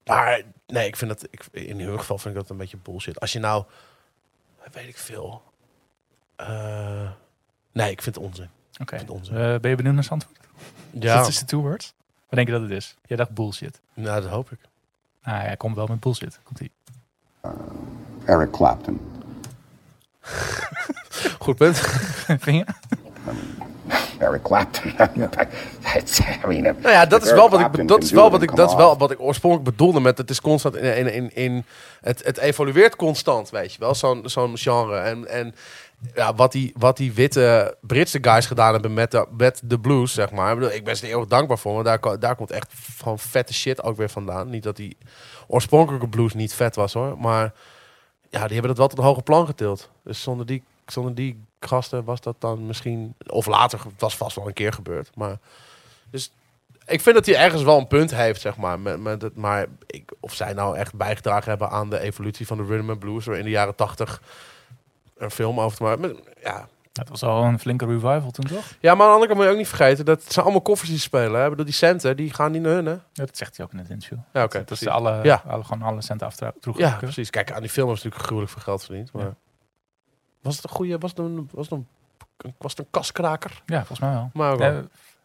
maar nee, ik vind dat, ik, in hun geval vind ik dat een beetje bullshit. Als je nou, weet ik veel, Eh, nee, ik vind het onzin. Oké. het onzin. Eh, ben je benieuwd naar antwoord? Ja, Dat is de two words. Wat denk je dat het is? Jij dacht bullshit. nou, dat hoop ik. Nou, hij komt wel met bullshit. Komt ie. Eric Clapton. (laughs) Goed punt. (laughs) Vind je? Eric Clapton. Uh, (laughs) Nou ja, dat is wel wat ik, dat is wel wat ik, dat is wel wat ik oorspronkelijk bedoelde met het is constant in, in, in, in het, het evolueert constant, weet je wel, zo'n zo'n genre. En, en ja, wat die, wat die witte Britse guys gedaan hebben met de, met de blues, zeg maar. Ik, bedoel, ik ben ze er eeuwig dankbaar voor, want daar, daar komt echt gewoon vette shit ook weer vandaan. Niet dat die oorspronkelijke blues niet vet was hoor, maar ja, die hebben dat wel tot een hoger plan getild. Dus zonder die, zonder die gasten was dat dan misschien, of later, was vast wel een keer gebeurd, maar... Dus ik vind dat hij ergens wel een punt heeft, zeg maar. Met, met het, maar ik, of zij nou echt bijgedragen hebben aan de evolutie van de rhythm and blues... door in de jaren tachtig een film over te maken. Maar, ja. Dat was al een flinke revival toen, toch? ja, maar aan de andere kant moet je ook niet vergeten... dat het zijn allemaal koffers die ze spelen. Hè? Ik bedoel, die centen, die gaan niet naar hun, hè? Ja, dat zegt hij ook in het interview. Ja, oké. dat ze alle, Ja. alle, gewoon alle centen afdroegen. Ja, precies. Kijk, aan die film is natuurlijk gruwelijk veel geld verdiend. Maar Ja. Was het een goede... Was het een, was het een, was het een kaskraker? Ja, volgens mij wel. Maar Ja,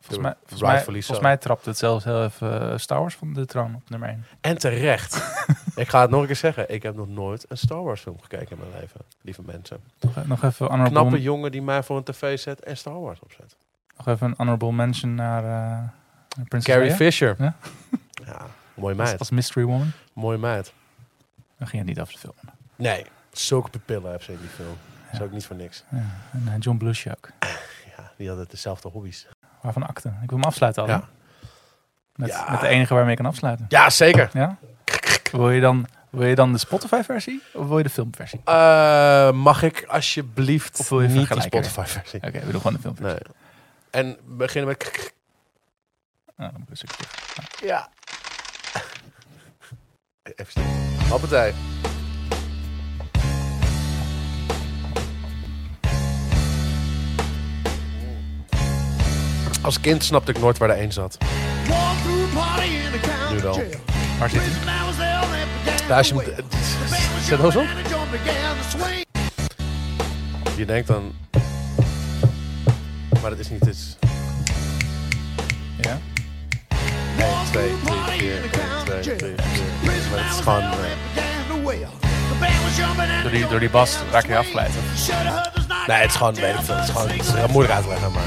volgens mij, volgens, mij, volgens mij trapt het zelfs heel even eh, Star Wars van de troon op nummer 1. En terecht. (laughs) ik ga het nog een keer zeggen. Ik heb nog nooit een Star Wars film gekeken in mijn leven. Lieve mensen. Nog, nog even honorable, knappe jongen die mij voor een tv zet en Star Wars opzet. nog even een honorable mention naar eh Princess Carrie Leia. Fisher. Ja. (laughs) Ja, mooie Als, meid. als mystery woman. Mooie meid. Dan ging het niet over de film. Nee, zulke pupillen heeft ze in die film. Dat is ook niet voor niks. Ja. En eh, John Belushi ook. (laughs) Ja, die hadden dezelfde hobby's. Waarvan akte. Ik wil hem afsluiten al. Met, met de enige waarmee ik kan afsluiten. Ja, zeker. Ja? Wil je dan, wil je dan de Spotify-versie of wil je de filmversie? Eh, mag ik alsjeblieft Of wil je niet de? Spotify-versie? Oké, we doen gewoon de filmversie. Nee. En beginnen met... Nou, dan moet ik. Ja. (laughs) Even stil. Als kind snapte ik nooit waar de een zat. Partying wel. Waar zit hij? Ja, als je hem... Zet eens op. Je denkt dan... Maar dat is niet... Het is Ja. 1, 2, 3, 4, 1, 2, 3, 4. Maar het is gewoon... eh, Door die, door die bas raak je afgeleid. nee, het is gewoon... Weet ik veel. Het is gewoon... Het is moeilijk uit te leggen, maar...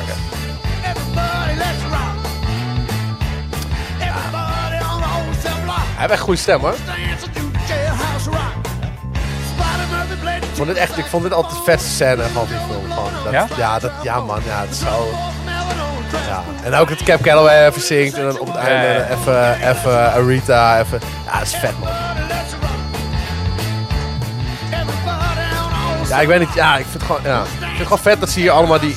Hij heeft echt een goede stem, hoor. Ik vond dit echt... Ik vond dit altijd de vetste scène van die film. Dat, Ja? Ja, dat, ja, man. Ja, het is zo... Ja. En ook dat Cap Calloway even zingt en dan op het einde ja, ja. even, even Arita, even... Ja, dat is vet, man. Ja, ik weet niet. Ja, ik vind het gewoon, ja. Ik vind het gewoon vet dat ze hier allemaal die,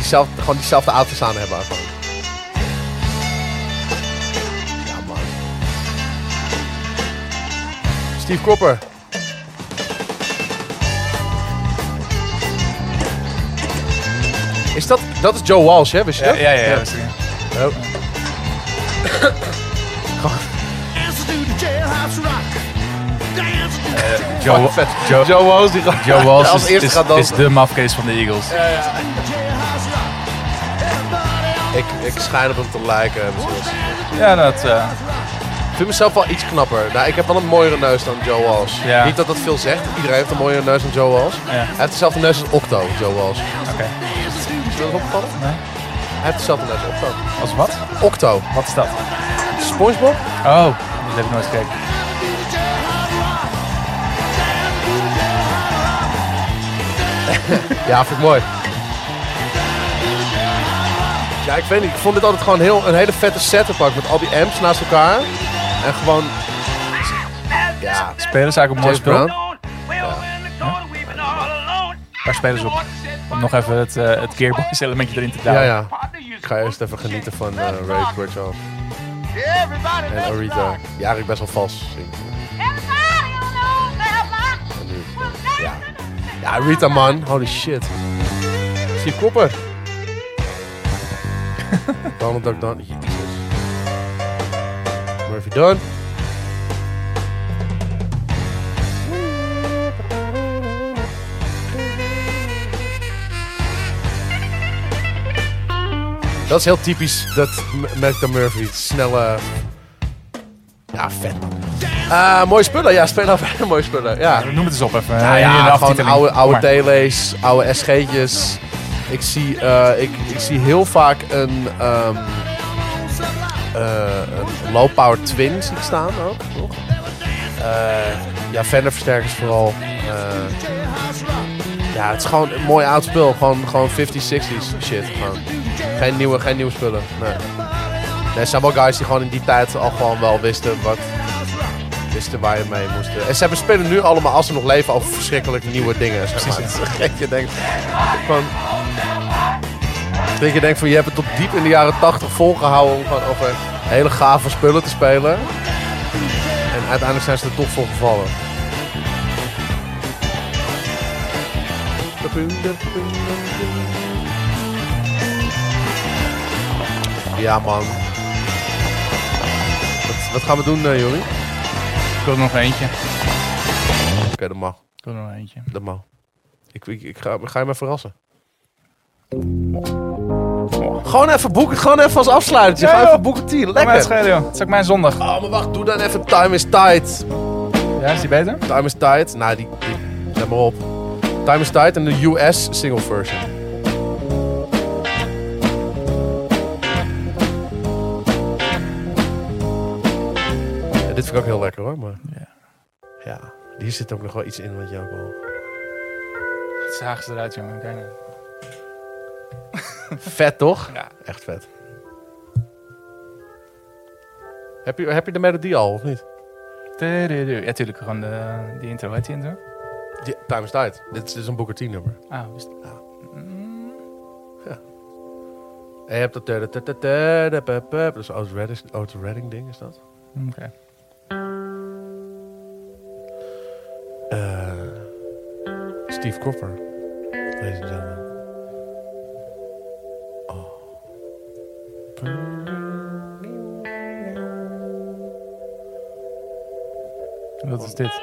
diezelfde, gewoon diezelfde outfits aan hebben. Gewoon. Ja, man. Steve Cropper. Is dat, dat is Joe Walsh, hè? Wist je Ja, dat? ja, ja. ja, is. Oh. Joe. Joe, Joe Walsh die gaat, Joe (laughs) Walsh als is, eerste is, gaat is dansen. de mafkees van de Eagles. Ik, ik schijn op hem te lijken. misschien. Ja, dat... eh, Ik vind mezelf wel iets knapper. Nou, ik heb wel een mooiere neus dan Joe Walsh. Ja. Niet dat dat veel zegt. Iedereen heeft een mooiere neus dan Joe Walsh. Ja. Hij heeft dezelfde neus als Octo, Joe Walsh. Oké. Is je dat opgevallen? Nee. Hij heeft dezelfde neus als Octo. Als wat? Octo. Wat is dat? Spongebob? Oh, dat heb ik nooit gekeken. (laughs) Ja, vind ik mooi. Ja, ik weet niet. Ik vond dit altijd gewoon heel, een hele vette setup ook. Met al die amps naast elkaar. En gewoon... Ja, Spelen ze eigenlijk op mooi spel? Brown. Waar spelen ze op? Om nog even het, eh het Gearbox elementje erin te Ja, duwen. ja. Ik ga eerst even genieten van eh Ray Bridgeoff. En Arita. Die eigenlijk best wel nu, ja. Ja, Rita man. Holy shit. Steve Cropper. Donald Duck Don. Jezus. Murphy Dunn. Dat is heel typisch, dat Malcolm Murphy. Snelle... Ja, vet man. Eh mooie spullen, ja, spelen (laughs) mooie spullen. Ja, Noem het eens op even. nou ja, gewoon oude, oude tele's, oude SG'tjes. Ik zie, eh, ik, ik zie heel vaak een, eh, een low power twin zie ik staan ook, toch? Eh, ja, versterkers vooral. Ja, het is gewoon een mooi oud spul. Gewoon, gewoon 50s, 60s shit. Gewoon. Geen, nieuwe, geen nieuwe spullen. Nee. er zijn wel guys die gewoon in die tijd al gewoon wel wisten wat, wisten waar je mee moest. En ze hebben spelen nu allemaal, als ze nog leven, over verschrikkelijk nieuwe dingen. Zeg maar. (laughs) Dat je denkt, van, dat je denkt van, je hebt het tot diep in de jaren 80 volgehouden om gewoon over hele gave spullen te spelen. En uiteindelijk zijn ze er toch voor gevallen. Ja man. Wat, wat gaan we doen, eh Jorie? Ik wil er nog eentje. Oké, dat mag. Ik wil er nog eentje. Dat mag. Ik, ik, ik ga, ga je me verrassen. Gewoon even boeken, gewoon even als afsluitertje. Ja, Ga joh. even boeken 10, Laat mij het lekker. schelen, joh. Het is ook mijn zondag. Oh, maar wacht, doe dan even Time is Tight. Ja, is die beter? Time is Tight. Nou, die, die let maar op. Time is Tight en de US single version. Ja, dit vind ik ook heel lekker hoor, maar... Ja. Ja, hier zit ook nog wel iets in wat je ook wel... Het zagen ze eruit, jongen. Kijk nou. Vet toch? Ja. Echt vet. Heb je, heb je de melodie al, of niet? Ja, tuurlijk. Gewoon de, die intro. Heet die intro? Die, Time is Tight. Dit is, dit is een Booker T nummer. Ah, wist ik. En je hebt dat... da- da- da- da- da- da- da- Dat is Redding, Otis Redding ding, is dat? Oké. Eh, Steve Cropper. Ladies and gentlemen. Is dit?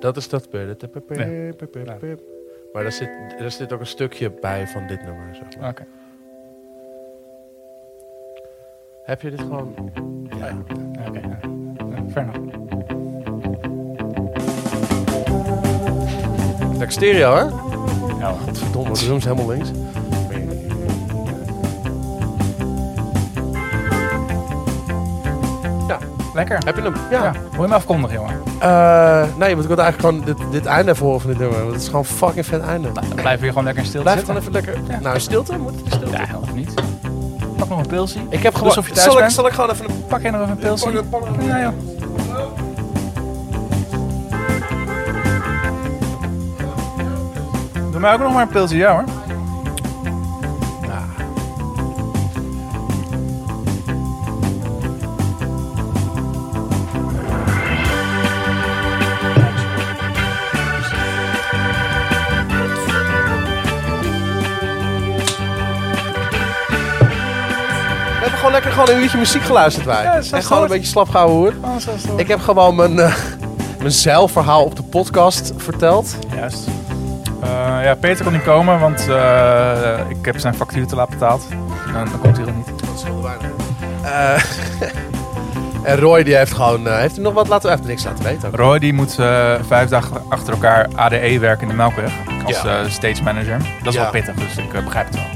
Dat is dat. Nee. Maar daar zit, er zit ook een stukje bij van dit nummer. Zeg maar. Oké. Heb je dit gewoon... Ja. Oké. ja. Ja, Fair enough. Lekker stereo, hè? Ja, Verdomme, de drums helemaal links. Lekker. heb je hem? Ja. Ja. Wil je hem afkondigen, jongen? Eh, nee, want ik wilde eigenlijk gewoon dit, dit einde even horen van dit nummer. Want het is gewoon een fucking vet einde. Nou, dan blijven we hier gewoon lekker in stilte Blijf gewoon zitten. even lekker... Nou, in stilte? Moet stilte? Ja, of niet. Pak nog een pilsie. Ik heb gewoon... Alsof je thuis zal, ik, zal ik gewoon even een... Pak je nog even een pilsie? Pak- pak- pak- Ja, joh. Doe mij ook nog maar een pilsie, ja hoor. Gewoon een uurtje muziek geluisterd wij. Ja, is en goed. gewoon een beetje slap gehouden hoor. Oh, is. Ik heb gewoon mijn, eh, mijn zeilverhaal op de podcast verteld. Juist. Eh, ja, Peter kon niet komen, want eh, ik heb zijn factuur te laat betaald. En dan komt hij er niet. Dat scheelde weinig. Eh, (laughs) en Roy die heeft gewoon... heeft hij nog wat laten... Heeft niks laten weten. ook. Roy die moet vijf dagen achter elkaar ADE werken in de Melkweg. Als Ja. stage manager. Dat is Ja. wel pittig, dus ik begrijp het wel.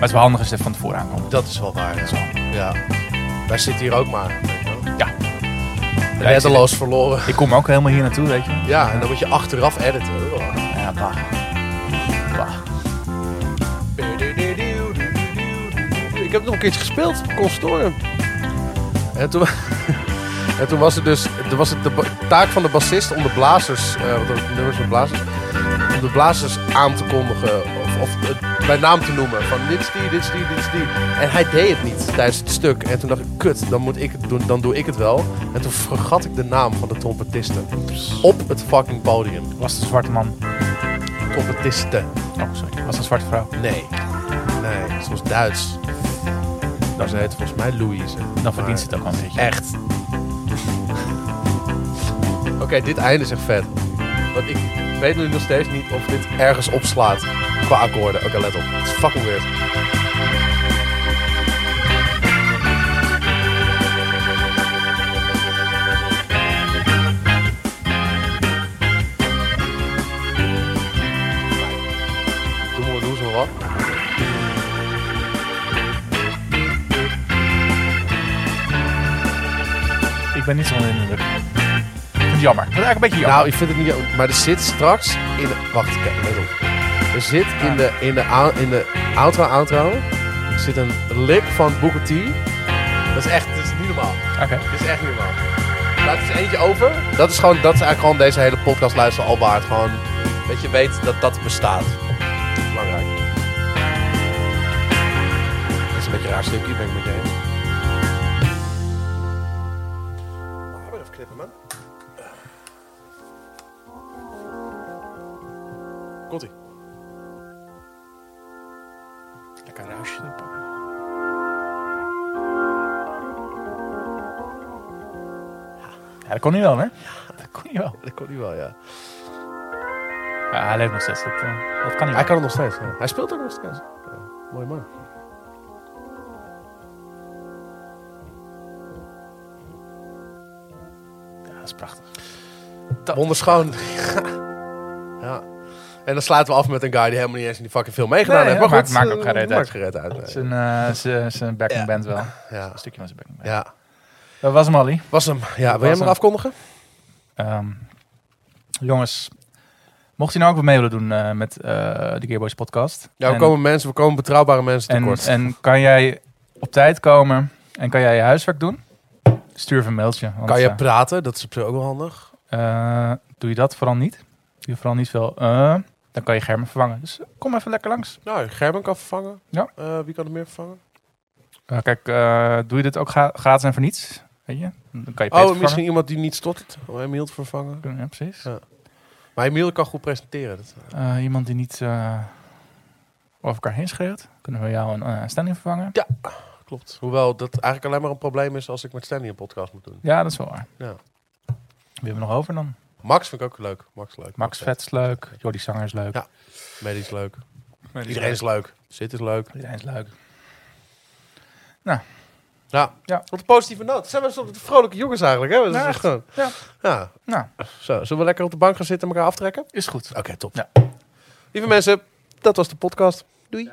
Maar het is wel handig als even van tevoren aankomt. Dat is wel waar. Ja. ja. Wij zitten hier ook maar. weet je wel. Ja. Reddeloos verloren. Ik kom ook helemaal hier naartoe, weet je. Ja, en dan moet je achteraf editen. Ja, bah. Bah. Ik heb het nog een keertje gespeeld op het. En toen, (laughs) en toen was het dus er was het de taak van de bassist om de blazers, eh want de nummers met blazers, om de blazers aan te kondigen of, het bij naam te noemen. Van dit is die, dit is die, dit is die. En hij deed het niet tijdens het stuk. En toen dacht ik, kut, dan moet ik het doen, dan doe ik het wel. En toen vergat ik de naam van de trompetisten. Op het fucking podium. Was het een zwarte man? Trompetisten. Oh, sorry. Was het een zwarte vrouw? Nee. Nee, ze was Duits. Nou, ze heet volgens mij Louise. Dan verdient ze het ook wel een beetje. Echt. Oké, dit einde is echt vet. Want ik weet nu nog steeds niet of dit ergens opslaat akkoorden. Oké, let op. Het is fucking weird. Doe maar, doe maar wat. Ik ben niet zo onder de indruk. Jammer. Vind het eigenlijk een beetje jammer. Nou, ik vind het niet... Maar er zit straks in de... Wacht, kijk, let op. Er zit in de, in de, ou- in de outro outro zit een lick van Booker T. Dat is echt... Dat is niet normaal. Oké. Dat is echt niet normaal. Laat eens eentje over. Dat is, gewoon, dat is eigenlijk gewoon deze hele podcast luisteren al waard. Gewoon dat je weet dat dat bestaat. Belangrijk. Dat is een beetje een raar stukje, ben ik met je eens. Ah, even knippen, man. Komt-ie. Ja, dat kon hij wel, hè? Dat kon hij wel. Dat kon hij wel, ja. Ja, hij leeft nog steeds. Dat, eh, dat kan hij Hij kan het nog steeds. ja. Hij speelt ook nog steeds. Ja, mooi man. Ja, dat is prachtig. Wonderschoon. (laughs) ja. En dan sluiten we af met een guy die helemaal niet eens in die fucking film meegedaan Nee, heeft. Maar maakt- goed, maakt ook eh, geen uit. Maakt geen reet uit. Zijn, eh, zijn, backing Ja. band wel. Ja. Een stukje van zijn backing band. ja. Dat was hem, Ali. Was hem. Ja, wil jij hem nog afkondigen? Ehm, jongens, mocht je nou ook wat mee willen doen eh, met eh, de Gearboys podcast. Ja, we en, komen mensen, we komen betrouwbare mensen en, tekort. en kan jij op tijd komen en kan jij je huiswerk doen? Stuur even een mailtje. Want, kan je eh, praten? Dat is op zich ook wel handig. doe je dat vooral niet? Doe je vooral niet veel. dan kan je Germen vervangen. Dus kom even lekker langs. Nou, Gerben kan vervangen. Ja. Wie kan er meer vervangen? Kijk, doe je dit ook gra- gratis en voor niets? Weet je? Dan kan je Peter Oh, misschien iemand die niet stottert. Om Emiel te vervangen. Ja, precies. Ja. Maar Emiel kan goed presenteren. Dat, Eh, iemand die niet eh, over elkaar heen schreeuwt. Kunnen we jou een eh, stelling vervangen? klopt. Klopt. Hoewel dat eigenlijk alleen maar een probleem is als ik met Stanley een podcast moet doen. Ja, dat is wel waar. Ja. Wie hebben we nog over dan? Max vind ik ook leuk. Max leuk. Max Vet is leuk. Jordi Zanger is leuk. Ja. Medisch is leuk. Iedereen is leuk. Zit is leuk. Iedereen is leuk. Ja. Ja. Wat een positieve noot. Zijn we soort vrolijke jongens eigenlijk, hè? Dat is Ja, echt echt. gewoon. Ja. Ja. Nou, Zo, zullen we lekker op de bank gaan zitten en elkaar aftrekken? is goed. Oké, top. Ja. Lieve mensen, dat was de podcast. Doei.